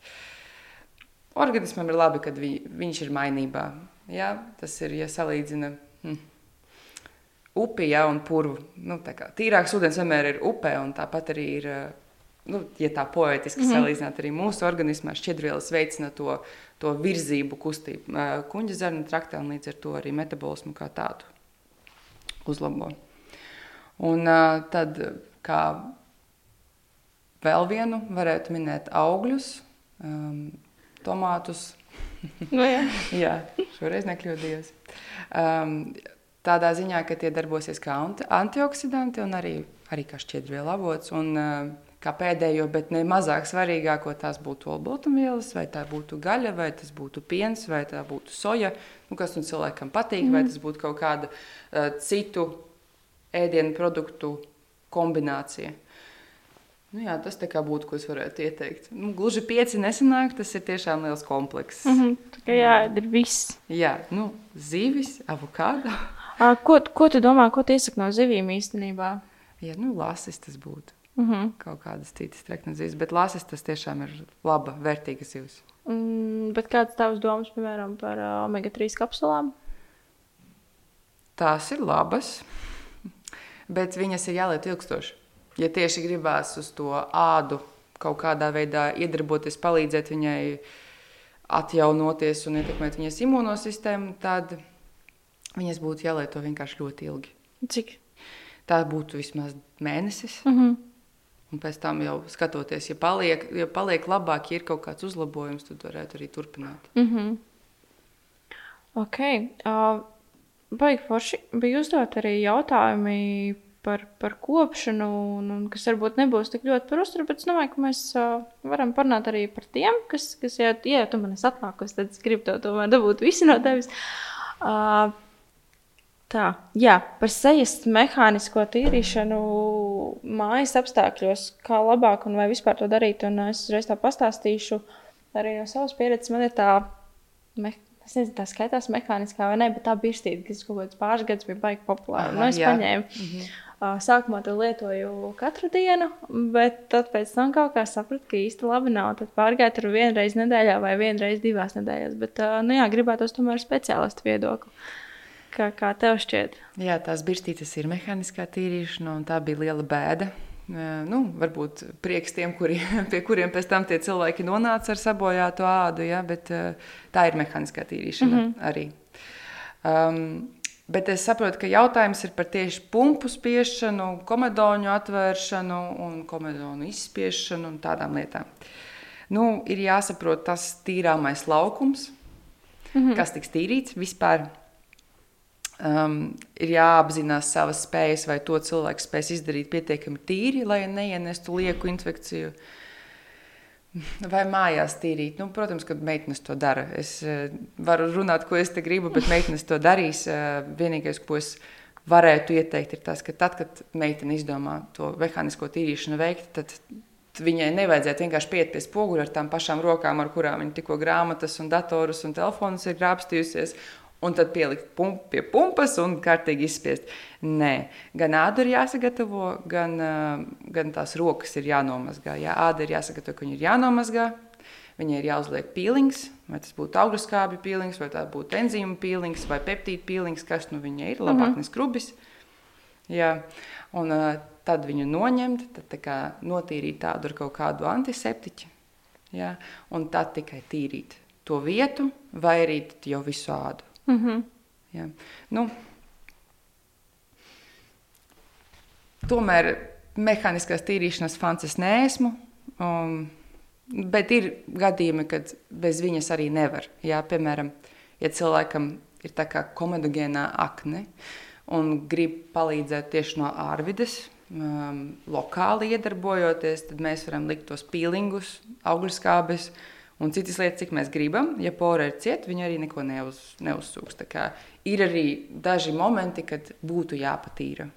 Organismam ir labi, kad vi, viņš ir mainībā. Jā, tas ir, ja salīdzina hm, upi jā, un purvu. Nu, tīrāks ūdens vienmēr ir upē, un tāpat arī ir nu, ja tā poetiski mm -hmm. salīdzināt, arī mūsu organismā šķidrvielas veicina to, to virzību, kustību kuģa zarnu traktā un līdz ar to arī metabolismu kā tādu uzlabo. Un tad kā vēl vienu varētu minēt augļus, um, tomātus. no, [LAUGHS] nu jā. [LAUGHS] jā, šoreiz nekļūdījos. Um, tādā ziņā, ka tie darbosies kā anti antioksidanti un arī, arī kā šķiedrvielu avots. Un, uh, kā pēdējo, bet ne mazāk svarīgāko, tās būtu olbaltumvielas, vai tā būtu gaļa, vai tas būtu piens, vai tā būtu soja, nu, kas nu cilvēkam patīk, mm. vai tas būtu kaut kāda uh, citu ēdienu produktu kombinācija. Nu, jā, tas būtu, ko es varētu ieteikt. Nu, gluži pieci nesanāk, tas ir tiešām liels komplekss. Mm -hmm. Tā kā jā, ir viss. Jā, nu, zivis, avokādo. [LAUGHS] ko, ko tu domā, ko tu iesaki no zivīm īstenībā? Jā, nu, lasis tas būtu. Mm -hmm. Kaut kādas citas treknas zivs, bet lasis tas tiešām ir laba, vērtīga zivs. Mm, bet kāds tavs domas, piemēram, par uh, omega-3 kapsulām? Tās ir labas, bet viņas ir jāliet ilgstoši. Ja tieši gribās uz to ādu kaut kādā veidā iedarboties, palīdzēt viņai atjaunoties un ietekmēt viņas imūnosistēmu, tad viņas būtu jālieto vienkārši ļoti ilgi. Cik? Tā būtu vismaz mēnesis. Mm -hmm. Un pēc tam jau skatoties, ja paliek, ja paliek labāk, ja ir kaut kāds uzlabojums, tad varētu arī turpināt. Mm -hmm. Ok. Uh, Baigi forši bija uzdot arī jautājumi par, par kopšanu, un, un kas varbūt nebūs tik ļoti par uzturu, bet es domāju, ka mēs uh, varam parunāt arī par tiem, kas, kas ja, ja tu man esi atnākusi, tad es gribu to tomēr dabūt visi no tevis. Uh, Tā, jā, par sejas mehānisko tīrīšanu mājas apstākļos, kā labāk un vai vispār to darīt. Un es uzreiz tā pastāstīšu arī no savas pieredzes. Man ir tā, me, es nezinu, tā skaitās mehāniskā vai ne, bet tā birstīte, kas kaut kāds pāris gadus bija baigi populāra. Nu, es jā. paņēmu. -hmm. Sākumā to lietoju katru dienu, bet tad pēc tam kaut kā sapratu, ka īsti labi nav. Tad pārgāju tur vienreiz nedēļā vai vienreiz divās nedēļās. Bet, nu jā, gribētos tomēr speciālistu viedokli. Kā, kā tev šķiet? Jā, tās birstītes ir mehāniskā tīrīšana, un tā bija liela bēda. Nu, varbūt prieks tiem, kuri, [LAUGHS] pie kuriem pēc tam tie cilvēki nonāca ar sabojātu ādu, ja, bet tā ir mehāniskā tīrīšana mm -hmm. arī. Um, bet es saprotu, ka jautājums ir par tieši pumpu spiešanu, komedoņu atvēršanu un komedoņu izspiešanu un tādām lietām. Nu, ir jāsaprot tas tīrāmais laukums, mm -hmm. kas tiks tīrīts vispār Um, ir jāapzinās savas spējas, vai to cilvēks spēs izdarīt pietiekami tīri, lai neienestu lieku infekciju. Vai mājās tīrīt? Nu, protams, ka meitenes to dara. Es uh, varu runāt, ko es te gribu, bet meitenes to darīs. Uh, vienīgais, ko es varētu ieteikt, ir tas, ka tad, kad meitene izdomā to mehānisko tīrīšanu veikt, tad viņai nevajadzētu vienkārši pieiet pie spoguļa ar tām pašām rokām, ar kurām viņa tikko grāmatas, un datorus un telefonus ir grābstījusies, un tad pielikt pump, pie pumpas un kārtīgi izspiest. Nē, gan āda ir jāsagatavo, gan, gan tās rokas ir jānomazgā. Jā, āda ir jāsagatavo, ka viņa ir jānomazgā. Viņai ir jāuzliek pīlings, vai tas būtu augļu skābju pīlings, vai tā būtu enzīmu pīlings, vai peptīdu pīlings, kas nu viņai ir, labāk mm -hmm. neskrubis. Jā, un tad viņu noņemt, tad kā, notīrīt tādu ar kaut kādu antiseptiķu, jā, un tad tikai tīrīt to vietu, vai arī jau visu ādu. Mm -hmm. ja. nu, tomēr mehāniskās tīrīšanas fans es neesmu. Um, bet ir gadījumi, kad bez viņas arī nevar. Jā, piemēram, ja cilvēkam ir tā kā komedogēnā akne un grib palīdzēt tieši no ārvides, um, lokāli iedarbojoties, tad mēs varam likt tos pīlingus, augļu skābes un citas lietas, cik mēs gribam. Ja pora ir cieta, viņa arī neko neuz, neuzsūks. Ir arī daži momenti, kad būtu jāpatīra.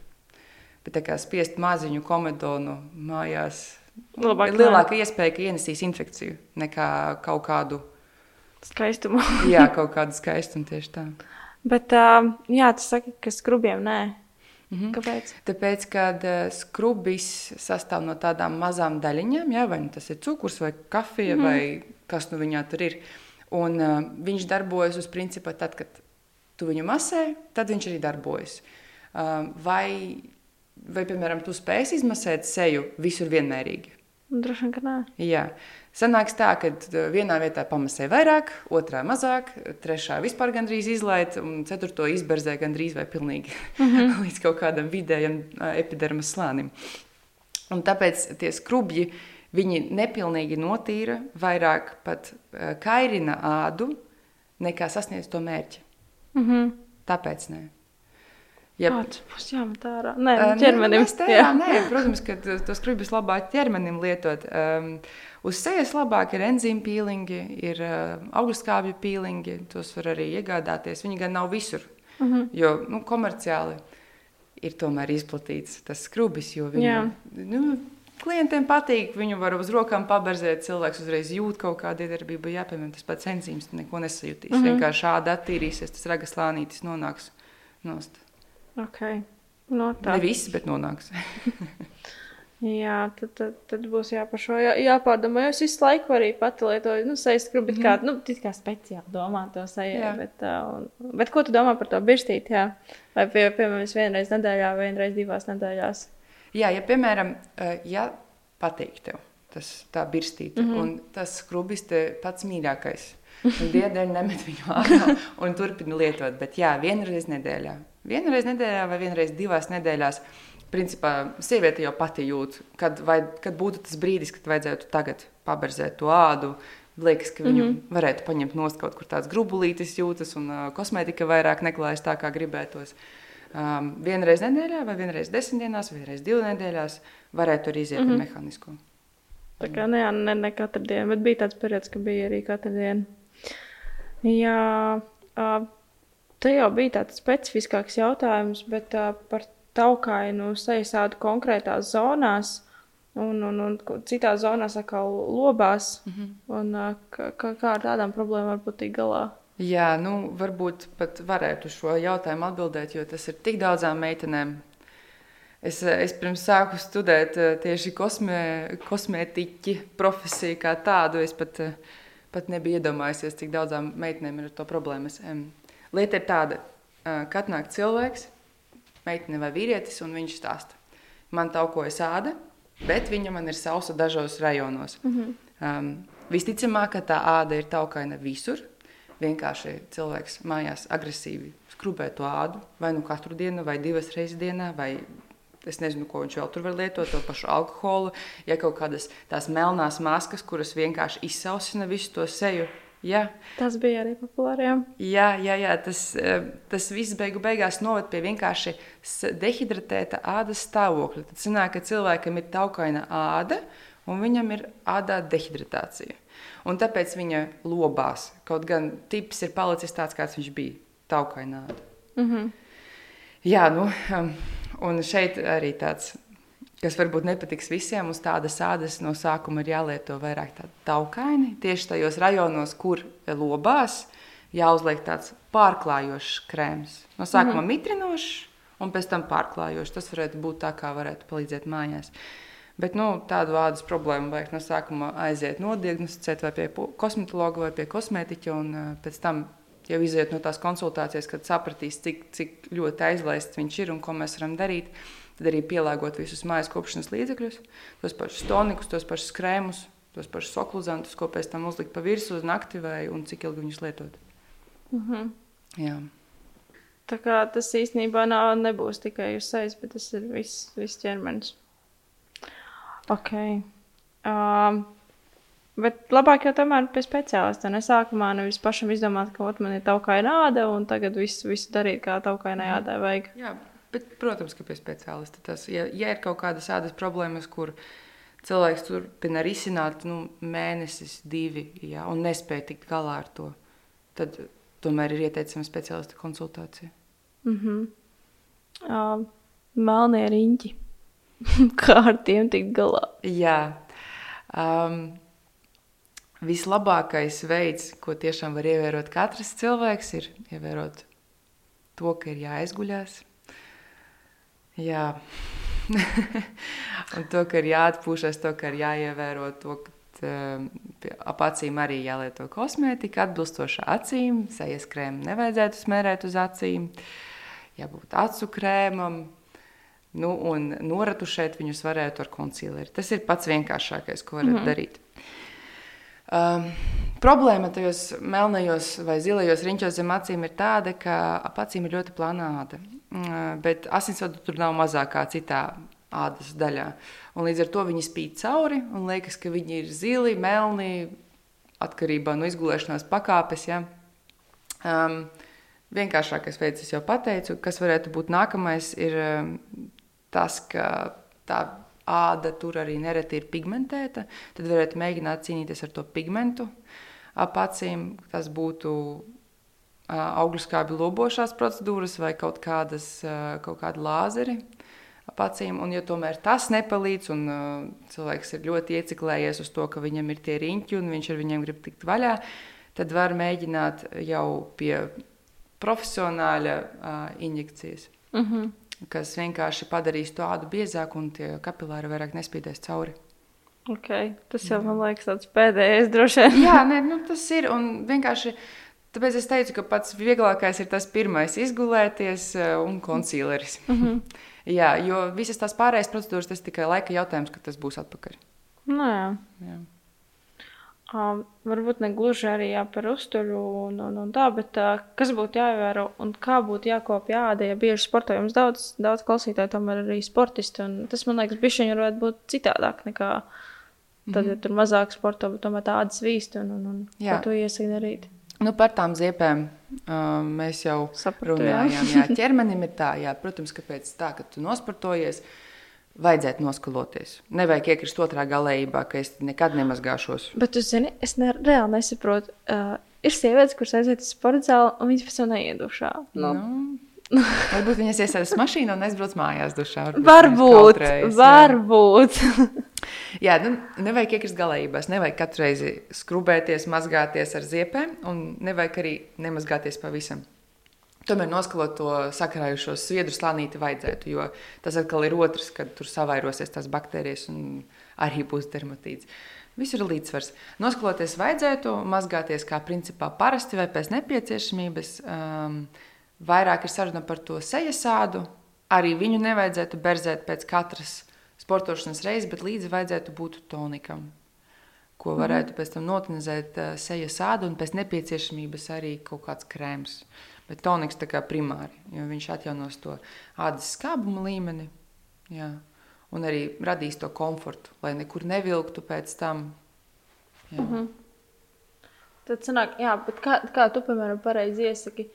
Bet kā spiest maziņu komedonu mājās, Labāk, ir lielāka nē. iespēja, ka ienesīs infekciju nekā kaut kādu skaistumu. jā, [LAUGHS] kaut kādu skaistumu tieši tā. Bet, uh, jā, tas saka, ka skrubiem nē. Mm -hmm. Kāpēc? Tāpēc, kad uh, skrubis sastāv no tādām mazām daļiņām, jā, vai nu tas ir cukurs, vai kafija, mm -hmm. vai kas nu viņā tur ir. Un uh, viņš darbojas uz principa, tad, kad tu viņu masē, tad viņš arī darbojas. Uh, vai, vai, piemēram, tu spēj izmasēt seju visur vienmērīgi? Droši vien, ka nē. Jā. Sanāks tā, ka vienā vietā pamasē vairāk, otrā mazāk, trešā vispār gandrīz izlaid, un ceturto izberzē gandrīz vai pilnīgi mm -hmm. [LAUGHS] līdz kaut kādam vidējam epidermas slānim. Un tāpēc tie skrubji, viņi nepilnīgi notīra, vairāk pat kairina ādu, nekā sasniedz to mērķi. Mm -hmm. Tāpēc nē. Yep. Kāds būs jāmet ārā? Nē, uh, ķermenim. Nē, tērā, nē, protams, ka tos krūbus labāk ķermenim lietot. Um, uz sejas labāk ir enzīmu pīlingi, ir uh, augstskābju pīlingi. Tos var arī iegādāties. Viņi gan nav visur, Mhm. -huh. jo nu, komerciāli ir tomēr izplatīts tas skrubis, jo viņi, nu, klientiem patīk. Viņu var uz rokām paberzēt, cilvēks uzreiz jūt kaut kādu iedarbību. Jā, piemēram, tas pats enzīms, neko nesajūtīs. Uh Mhm. -huh. Vienkārši šādi attīrīsies, tas ragas slānītis nonāks nost. Okay. No, tā. Ne viss, bet nonāks. [LAUGHS] Jā, tad, tad, tad būs jāpašo, jā, jāpārdomā. Es visu laiku arī pati lietoju, nu, sejas skrubi, mm kā, nu, kā speciāli domā to sejai. Bet, un, bet ko tu domā par to birstīti, jā? Vai, pie, piemēram, vienreiz nedēļā, vai vienreiz divās nedēļās? Jā, ja, piemēram, ja patīk tev tas tā birstīte, mm -hmm. un tas skrubis te pats mīļākais, un diedēļ nemet viņu ārā [LAUGHS] un turpina lietot, bet jā, vienreiz nedēļā. Vienreiz nedēļā vai vienreiz divās nedēļās principā sieviete jau pati jūt, kad, vai, kad būtu tas brīdis, kad vajadzētu tagad paberzēt to ādu. Liekas, ka viņu mm -hmm. varētu paņemt no kaut kur tāds grubulītis jūtas, un uh, kosmētika vairāk neklājas tā, kā gribētos. Um, vienreiz nedēļā, vai vienreiz desmit dienās, vai vienreiz divas nedēļās, varētu arī iziet mm -hmm. ar mehānisko. Tā kā ne, ne, ne katru dienu, bet bija tāds periods, ka bija arī katru dienu. Jā, uh, te jau bija tāds specifiskāks jautājums, bet uh, par taukainu sejasādu konkrētās zonās. Un, un, un citās zonās atkal lobās. Mm -hmm. un, kā, kā ar tādām problēmām var būt tik galā? Jā, nu, varbūt pat varētu šo jautājumu atbildēt, jo tas ir tik daudzām meitenēm. Es, es pirms sāku studēt tieši kosmē, kosmētiķi profesiju kā tādu. Es pat, pat nebiju iedomājusies, cik daudzām meitenēm ir to problēmas. Lieta ir tāda, ka atnāk cilvēks, meitene vai vīrietis, un viņš stāsta. Man taukojas āda, bet viņa man ir sausa dažos rajonos. Mm -hmm. um, visticamāk, ka tā āda ir taukaina visur. Vienkārši cilvēks mājās agresīvi skrubē to ādu, vai nu katru dienu, vai divas reizes dienā, vai es nezinu, ko viņš vēl tur var lietot, to pašu alkoholu, ja kaut kādas tās melnās maskas, kuras vienkārši izsausina visu to seju. Jā. Tas bija arī populāri. Jā, jā, jā, jā tas, tas viss beigu beigās noved pie vienkārši dehidratēta ādas stāvokļa. Tad sanāk, ka cilvēkam ir taukaina āda un viņam ir ādā dehidratācija. Un tāpēc viņa lobās, kaut gan tips ir palicis tāds, kāds viņš bija - taukaina āda. Mm -hmm. Jā, nu, un šeit arī tāds kas varbūt nepatiks visiem, uz tādas ādas no sākuma ir jālieto vairāk tādu taukaini. Tieši tajos rajonos, kur lobās, jāuzliek tāds pārklājošs krēms. No sākuma mm -hmm. mitrinošs, un pēc tam pārklājošs. Tas varētu būt tā, kā varētu palīdzēt mājās. Bet nu, tādu ādas problēmu vajag no sākuma aiziet nodiagnosticēt vai pie kosmetologa vai pie kosmētiķa, un uh, pēc tam jau iziet no tās konsultācijas, kad sapratīs, cik, cik ļoti aizlaists viņš ir un ko mēs varam darīt. Tad arī pielāgot visus mājas kopšanas līdzekļus, tos pašus tonikus, tos pašus krēmus, tos pašus okluzantus, ko pēc tam uzlikt pa virsmu uz nakti vai un cik ilgi viņus lietot. Mm -hmm. Jā. Tā kā tas īstenībā nav, nebūs tikai uz sejas, bet tas ir viss, viss ķermenis. Ok. Um, bet labāk jau tomēr pie speciālista. Ne sākumā nevis pašam izdomāt, ka man ir taukaina āda un tagad visu, visu darīt, kā taukainai ādai vajag. Jā, Bet, protams, ka pie speciālista tas, ja, ja ir kaut kādas ādas problēmas, kur cilvēks turpina risināt nu, mēnesis, divi, jā, un nespēja tikt galā ar to, tad tomēr ir ieteicama speciālista konsultācija. Mm -hmm. uh, melnie riņķi. [LAUGHS] Kā ar tiem tikt galā? Jā. Um, vislabākais veids, ko tiešām var ievērot katrs cilvēks, ir ievērot to, ka ir jāizguļās Jā, [LAUGHS] un to, ka ir jāatpūšas, to, ka ir jāievēro to, ka ap acīm arī jālieto kosmētika, atbilstoša acīm. Sejas krēmu nevajadzētu smērēt uz acīm, jābūt acu krēmam. Nu, un noratušēt viņus varētu ar koncīleri. Tas ir pats vienkāršākais, ko varat mm -hmm. darīt. Um, problēma tajos melnajos vai zilajos riņķos zem acīm ir tāda, ka ap acīm ir ļoti. Uh, bet asinsvadu tur nav mazākā citā ādas daļā. Un līdz ar to viņi spīd cauri un liekas, ka viņi ir zili, melni, atkarībā no izgulēšanās pakāpes. Ja? Um, vienkāršākais veids, es jau pateicu, kas varētu būt nākamais, ir um, tas, ka tā āda tur arī nereti ir pigmentēta. Tad varētu mēģināt cīnīties ar to pigmentu ap acīm. Tas būtu uh, augļu skābi lobošās procedūras vai kaut, kādas, uh, kaut kādi lāzeri. Acīm, un, ja tomēr tas nepalīdz, un uh, cilvēks ir ļoti ieciklējies uz to, ka viņam ir tie riņķi un viņš ar viņiem grib tikt vaļā, tad var mēģināt jau pie profesionāļa uh, injekcijas. Mm -hmm kas vienkārši padarīs to ādu biezāku un tie kapilāri vairāk nespīdēs cauri. Okay. Tas jau man liekas, tas pēdējais droši vien. Jā, ne, nu, tas ir. Un vienkārši tāpēc es teicu, ka pats vieglākais ir tas pirmais izgulēties uh, un koncīleris. Mm -hmm. [LAUGHS] jā, jo visas tās pārējās procedūras tas tikai laika jautājums, kad tas būs atpakaļ. Nu jā. jā. Um, varbūt ne gluži arī jā, par uzturu un, un, un tā, bet uh, kas būtu jāievēro un kā būtu jākopja āda, ja bieži sportojums daudz, daudz klausītāju tomēr arī sportisti, un tas, man liekas, bišķiņi varētu būt citādāk nekā tad, ja mhm. tur mazāk sporto, bet tomēr tādas vīst un, un, un jā. ko tu iesaki darīt. Nu, par tām ziepēm uh, mēs jau Sapratu, runājām. Jā. jā, ķermenim ir tā, jā, protams, ka pēc tā, ka tu nosportojies, vajadzētu noskaloties. Nevajag iekrist otrā galējībā, ka es nekad nemazgāšos. Bet, jūs zināt, es ne, reāli nesaprotu. Uh, ir sievietes, kuras aiziet uz sporta zāli, un viņas pēc tam neiet dušā. Nu. Nu, varbūt viņas iesaistās mašīnā un aizbrauc mājās dušā. Varbūt. Varbūt. varbūt. [LAUGHS] jā, nu, nevajag iekrist galējībās. Nevajag katru reizi skrubēties, mazgāties ar ziepēm, un nevajag arī nemazgāties pavisam. Tomēr noskalot to sakrājušo sviedru slānīti vajadzētu, jo tas atkal ir otrs, kad tur savairosies tās baktērijas un arī būs dermatīds. Viss ir līdzsvars. Noskaloties vajadzētu, mazgāties kā principā parasti vai pēc nepieciešamības. Um, vairāk ir saruna par to sejas sādu. Arī viņu nevajadzētu berzēt pēc katras sportošanas reizes, bet līdzi vajadzētu būt tonikam, ko mhm. varētu pēc tam notinizēt uh, sejas sādu un pēc nepieciešamības arī kaut kāds krēms. Uh, Bet toniks tā kā primāri, jo viņš atjaunos to ādas skābuma līmeni. Jā. Un arī radīs to komfortu, lai nekur nevilktu pēc tam. Jā. Mm -hmm. Tad sanāk, jā, bet kā, kā tu, piemēram, pareizi iesaki,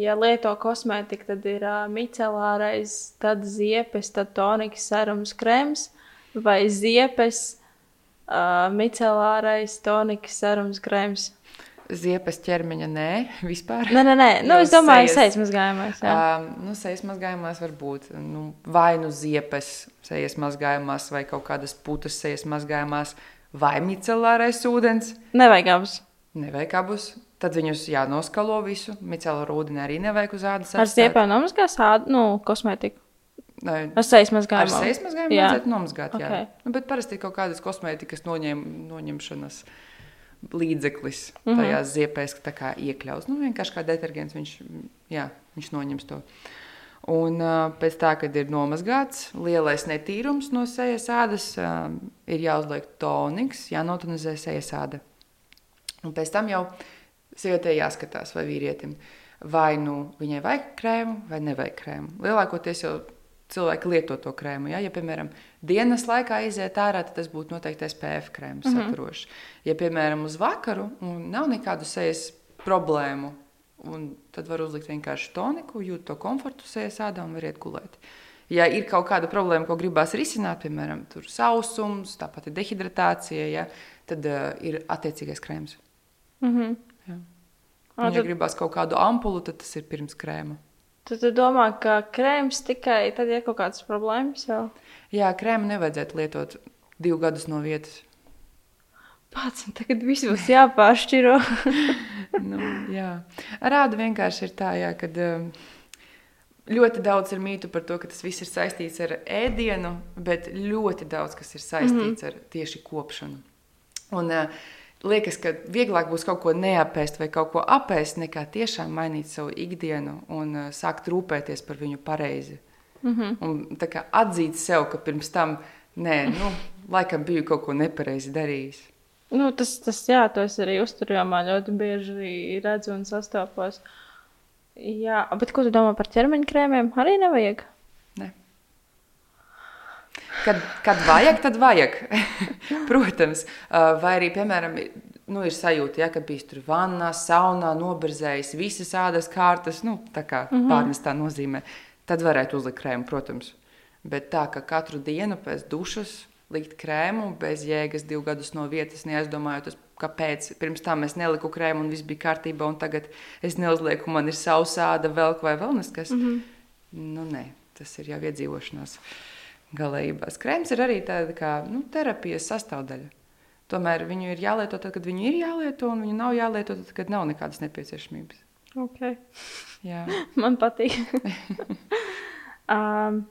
ja lieto kosmētiku, tad ir uh, micelārais, tad ziepes, tad tonikas, serums, krēms vai ziepes, uh, micelārais, tonikas, serums, krēms. Ziepes ķermeņa nē, [LAUGHS] vispār. Nē, nē, nē. Nu, es domāju, ka sejas mazgājumās. Jā. Um, nu, sejas mazgājumās var būt nu, vai nu ziepes sejas mazgājumās, vai kaut kādas putas sejas mazgājumās, vai micelārais ūdens. Nevajag abus. Nevajag abus. Tad viņus jānoskalo visu. Micelāru ūdeni arī nevajag uz ādas. Ar ziepēm nomazgās ādu, nu, kosmētiku. Ar sejas mazgājumu. Ar sejas mazgājumu vajadzētu nomazgāt, okay. jā. Nu, bet parasti ir kaut kādas kosmētikas noņem, noņemšanas. Līdzeklis mm -hmm. tajās ziepēs, kā iekļaus. Nu, vienkārši kā detergents, viņš, jā, viņš noņems to. Un uh, pēc tam, kad ir nomazgāts lielais netīrums no sejas ādas, uh, ir jāuzliek toniks, jānotonizē sejas āda. Un pēc tam jau sievietei jāskatās, vai vīrietim, vai nu viņai vajag krēmu vai nevajag krēmu. Lielākoties jau cilvēki lieto to krēmu. Ja, ja piemēram, dienas laikā iziet ārā, tad tas būtu noteikti SPF krēms mm -hmm. saturošs. Ja, piemēram, uz vakaru nav nekādu sejas problēmu, tad var uzlikt vienkārši toniku, jūt to komfortu sejas ādā un variet gulēt. Ja ir kaut kāda problēma, ko gribās risināt, piemēram, sausums, tāpat dehidratācija, ja, tad uh, ir attiecīgais krēms. Mm -hmm. Ja. Un, ja tad... gribās kaut kādu ampulu, tad tas ir pirms krēma. Tad tu domā, ka krēms tikai tad ir kaut kādas problēmas vēl? Jā, krēmu nevajadzētu lietot divus gadus no vietas. Pats tagad viss būs jāpāršķiro. [LAUGHS] nu, jā. Rāda vienkārši ir tā, jā, kad um, ļoti daudz ir mītu par to, ka tas viss ir saistīts ar ēdienu, bet ļoti daudz kas ir saistīts mm -hmm. ar tieši kopšanu. Un, uh, liekas, ka vieglāk būs kaut ko neapēst vai kaut ko apēst, nekā tiešām mainīt savu ikdienu un uh, sākt rūpēties par viņu pareizi. Mm -hmm. Un tā kā atzīt sev, ka pirms tam, nē, nu, laikam biju kaut ko nepareizi darījis. Nu, tas, tas, jā, to es arī uzturējumā ļoti bieži redzu un sastopos. Jā, bet ko tu domā par ķermeņa krēmiem? Arī nevajag. Kad, kad vajag, tad vajag. [LAUGHS] Protams, vai arī, piemēram, nu, ir sajūta, ja, ka bijis tur vannā, saunā, noberzējis visas ādas kārtas, nu, tā kā mm -hmm. pārnestā nozīmē, tad varētu uzlikt krēmu, protams. Bet tā, ka katru dienu pēc dušas likt krēmu bez jēgas divu gadus no vietas, neaizdomājot, kāpēc pirms tam es neliku krēmu un viss bija kārtībā, un tagad es neuzlieku, man ir sausāda, velk vai vēl neskas. Mm -hmm. Nu, nē, tas ir jau iedzīvošanās galējībās. Krēms ir arī tāda kā nu, terapijas sastāvdaļa. Tomēr viņu ir jālieto tad, kad viņu ir jālieto, un viņu nav jālieto tad, kad nav nekādas nepieciešamības. Okay. [LAUGHS] Man patīk. [LAUGHS] um,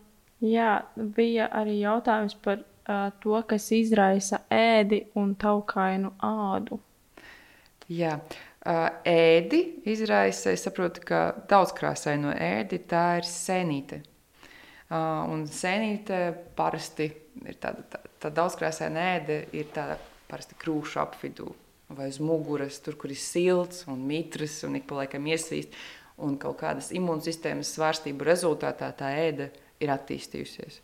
jā, bija arī jautājums par uh, to, kas izraisa ēdi un taukainu ādu. Jā, uh, ēdi izraisa, es saprotu, ka daudzkrāsaino ēdi tā ir sēnīte. Un sēnīte parasti ir tāda, tā, tā daudzkrāsaina ēde, ir tāda parasti krūšu apvidū vai uz muguras, tur, kur ir silts un mitrs un ik pa laikam iesīst. Un kaut kādas imūnsistēmas svārstību rezultātā tā ēda ir attīstījusies.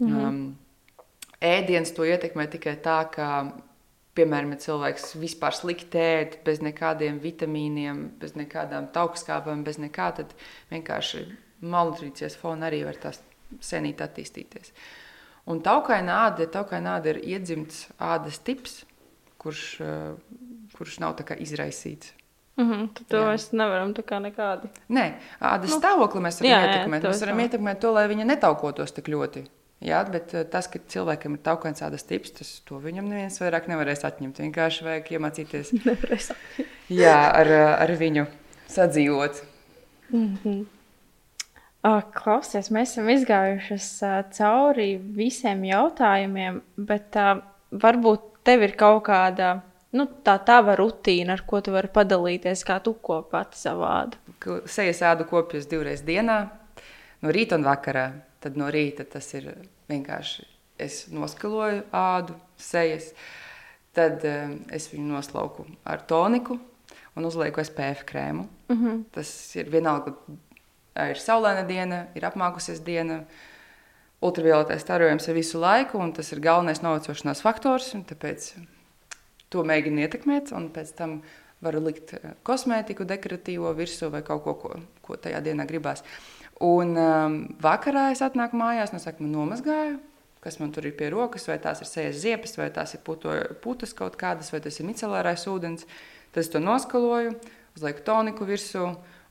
Mm -hmm. um, ēdiens to ietekmē tikai tā, ka, piemēram, cilvēks vispār slikti ēd, bez nekādiem vitamīniem, bez nekādām taukskāpēm, bez nekā, tad vienkārši malnutrīcijas fona arī var tās senīt attīstīties. Un taukaina āda, taukaina āda ir iedzimts ādas tips, kurš, uh, kurš nav izraisīts. Mm -hmm, to jā. mēs nevaram tā kā nekādi. Nē, ādas nu, stāvokli mēs varam jā, ietekmēt. Jā, mēs varam ietekmēt to, lai viņa netaukotos tik ļoti. Jā, bet uh, tas, ka cilvēkam ir taukains ādas tips, tas viņam neviens vairāk nevarēs atņemt. Vienkārši vajag iemācīties [LAUGHS] jā, ar, ar viņu sadzīvot. Mm -hmm. Klausies, mēs esam izgājušas cauri visiem jautājumiem, bet varbūt tev ir kaut kāda nu, tā tava rutīna, ar ko tu vari padalīties, kā tu kopi pati savu ādu. Sejas ādu kopjas divreiz dienā, no rīta un vakarā. Tad no rīta tas ir vienkārši es noskaloju ādu, sejas, tad um, es viņu noslauku ar toniku un uzlieku SPF krēmu. Mm -hmm. Tas ir vienalga ir saulaina diena, ir apmākusies diena. Ultravioletais starojums ir visu laiku, un tas ir galvenais novecošanās faktors. Tāpēc to mēģinu ietekmēt, un pēc tam varu likt kosmētiku, dekoratīvo virsū vai kaut ko, ko, ko tajā dienā gribās. Un um, vakarā es atnāku mājās, no sākuma nomazgāju, kas man tur ir pie rokas, vai tās ir sejas ziepes, vai tās ir puto, putas kaut kādas, vai tas ir micelārais ūdens. Tad es to noskaloju, uzlieku toniku virsū,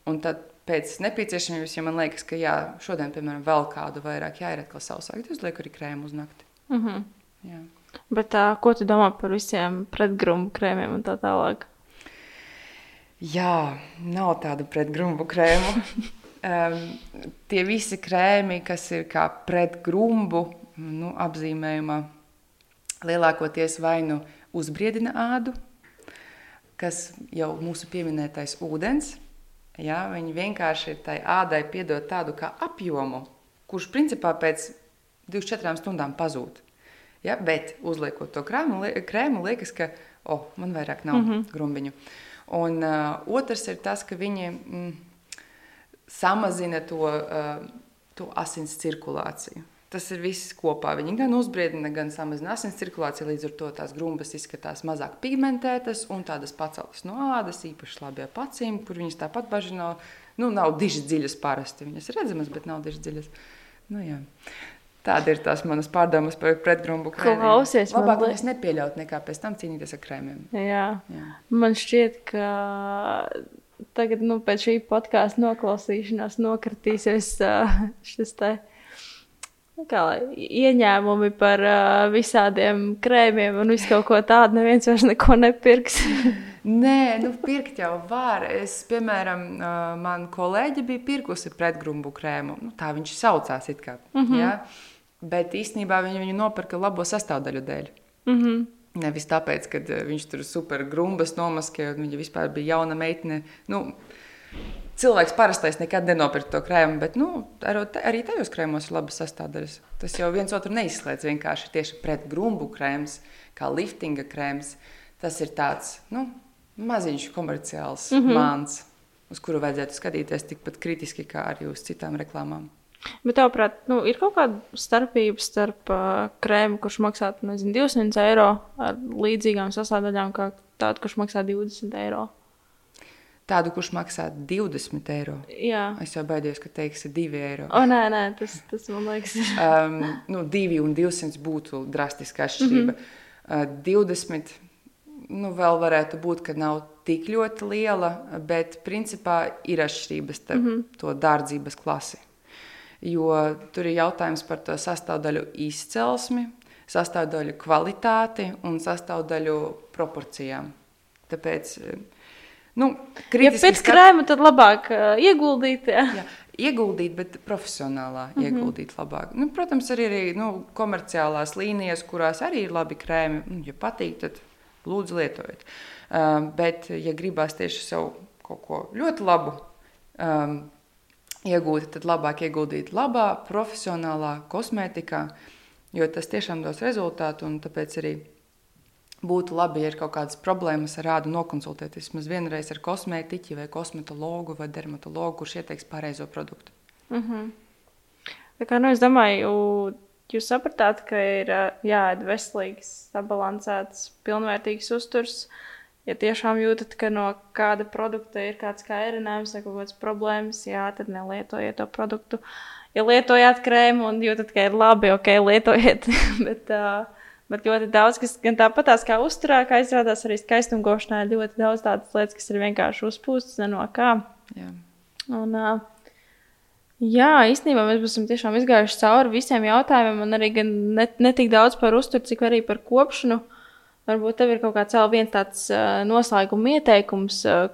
un tad pēc nepieciešamības, ja man liekas, ka jā, šodien, piemēram, vēl kādu vairāk jāir atkal sausāk, tad uzlieku arī krēmu uz nakti. Mm -hmm. Jā. Bet tā, ko tu domā par visiem pretgrumbu krēmiem un tā tālāk? Jā, nav tādu pretgrumbu krēmu. [LAUGHS] um, tie visi krēmi, kas ir kā pretgrumbu nu, apzīmējumā, lielākoties vai nu uzbriedina ādu, kas jau mūsu pieminētais ūdens, Ja, viņi vienkārši tai ādai piedod tādu kā apjomu, kurš principā pēc 24 stundām pazūd. Ja, bet uzliekot to krēmu, krēmu liekas, ka oh, man vairāk nav mm -hmm. grumbiņu. Un uh, otrs ir tas, ka viņi mm, samazina to, uh, to asins cirkulāciju. Tas ir viss kopā. Viņi gan uzbriedina, gan samazina asins cirkulāciju. Līdz ar to tās grumbas izskatās mazāk pigmentētas un tādas paceltas no ādas, īpaši labi ar acīm, kur viņas tāpat baži nav. Nu, nav diži dziļas parasti. Viņas ir redzamas, bet nav diži dziļas. Nu, jā. Tāda ir tās manas pārdomas par pretgrumbu krēmiem. Klausies, Labāk es nepieļaut nekā pēc tam cīnīties ar krēmiem. Jā. jā. Man šķiet, ka tagad nu, pēc šī podkāstu noklausīšanās nokritīsies šis te Nu, kā ieņēmumi par uh, visādiem krēmiem un visu kaut ko tādu. Neviens vairs neko nepirks. [LAUGHS] Nē, nu, pirkt jau var. Es, piemēram, uh, man kolēģi bija pirkusi pretgrumbu krēmu. Nu, tā viņš saucās it kā. Mm -hmm. ja? Bet īstenībā viņi viņu nopirka labo sastāvdaļu dēļ. Mm -hmm. Nevis tāpēc, ka viņš tur super grumbas nomaskēja un viņa vispār bija jauna meitene. Nu, cilvēks parastais nekad nenopirkt to krēmu, bet nu, arī tajos krēmos ir labas sastāvdaļas. Tas jau viens otru neizslēdz vienkārši tieši pret grumbu krēms, kā liftinga krēms. Tas ir tāds nu, maziņš komerciāls mm -hmm. māns, uz kuru vajadzētu skatīties tikpat kritiski kā arī uz citām reklāmām. Bet, tavuprāt, nu, ir kaut kāda starpība starp uh, krēmu, kurš maksā nezinu, 200 eiro ar līdzīgām sastāvdaļām, kā tādu, kurš maksā 20 eiro? Tādu, kurš maksā 20 eiro. Jā. Es jau baidos, ka teiksi 2 eiro. O, nē, nē, tas, tas man liekas. um, nu, 2 un 200 būtu drastiska atšķirība. Mm -hmm. uh, 20 nu, vēl varētu būt, ka nav tik ļoti liela, bet principā ir atšķirības starp mm -hmm. to dārdzības klasi. Jo tur ir jautājums par to sastāvdaļu izcelsmi, sastāvdaļu kvalitāti un sastāvdaļu proporcijām. Tāpēc Nu, ja pēc skat... krēma tad labāk uh, ieguldīt. Jā. Jā, ieguldīt, bet profesionālā mm -hmm. ieguldīt labāk. Nu, protams, arī, arī nu, komerciālās līnijas, kurās arī ir labi krēmi. Nu, ja patīk, tad lūdzu lietojiet. Um, bet, ja gribās tieši sev kaut ko ļoti labu um, iegūt, tad labāk ieguldīt labā, profesionālā kosmētikā, jo tas tiešām dos rezultātu un tāpēc arī būtu labi, ja ir kaut kādas problēmas ar ādu nokonsultēties vismaz vienreiz ar kosmētiķi vai kosmetologu vai dermatologu, kurš ieteiks pareizo produktu. Mm -hmm. Tā kā, nu, es domāju, jūs sapratāt, ka ir jāēd veselīgs, sabalansēts, pilnvērtīgs uzturs. Ja tiešām jūtat, ka no kāda produkta ir kāds kairinājums vai kaut kādas problēmas, jā, tad nelietojiet to produktu. Ja lietojat krēmu un jūtat, ka ir labi, ok, [LAUGHS] lietojiet. Bet, uh, Bet ļoti daudz, kas gan tāpatās kā uzturā, kā izrādās arī skaistumgošanā, ir ļoti daudz tādas lietas, kas ir vienkārši uzpūstas, no kā. Jā. Un, uh, jā, īstenībā mēs esam tiešām izgājuši cauri visiem jautājumiem, un arī ne, ne tik daudz par uzturu, cik arī par kopšanu. Varbūt tev ir kaut kāds vēl viens tāds uh, noslēguma ieteikums, uh,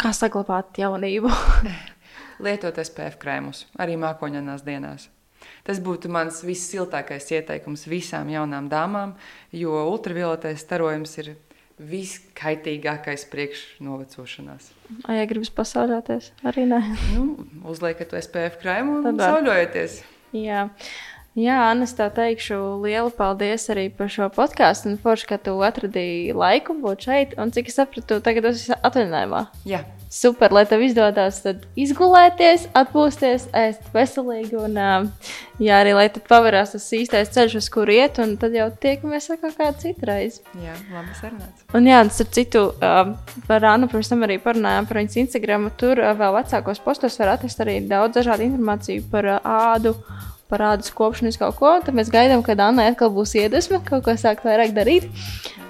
kā saglabāt jaunību. [LAUGHS] [LAUGHS] Lietot SPF krēmus arī mākoņanās dienās. Tas būtu mans vissiltākais ieteikums visām jaunām dāmām, jo ultravioletais starojums ir viskaitīgākais priekš novecošanās. Vai ja gribas pasauļoties? Arī nē. [LAUGHS] Nu, uzliekat SPF krēmu un sauļojieties. Jā. Jā, Anna, es tā teikšu, lielu paldies arī par šo podkāstu. Un forši, ka tu atradīji laiku būt šeit. Un cik es sapratu, tagad esi atvaļinājumā. Jā. Super, lai tev izdodas izgulēties, atpūsties, ēst veselīgi. Un, jā, arī lai tad pavērās tas īstais ceļš, uz kuru iet. Un tad jau tiekamies kā kādu citu reizi. Jā, labi sarunāts. Un jā, tas ar citu, par Annu pirms tam arī parunājām par viņas Instagram. Tur vēl vecākos postos var atrast arī daudz dažādu informāciju par ādu parādus kopšanas kaut ko. Tad mēs gaidām, kad Anna atkal būs iedvesma kaut ko sākt vairāk darīt.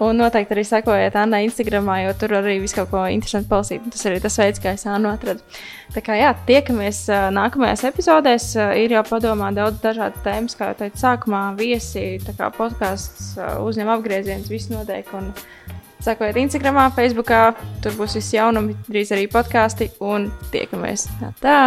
Un noteikti arī sekojiet Annai Instagram, jo tur arī viss kaut ko interesantu palasīt. Tas arī tas veids, kā es Annu atradu. Tā kā jā, tiekamies nākamajās epizodēs. Ir jau padomā daudz dažādu tēmu, kā jau teicu, sākumā viesi, tā kā podkāsts uzņem apgriezienus, viss notiek. Un, Sekojiet Instagram, Facebook, tur būs visi jaunumi, drīz arī podkāsti un tiekamies. Tā!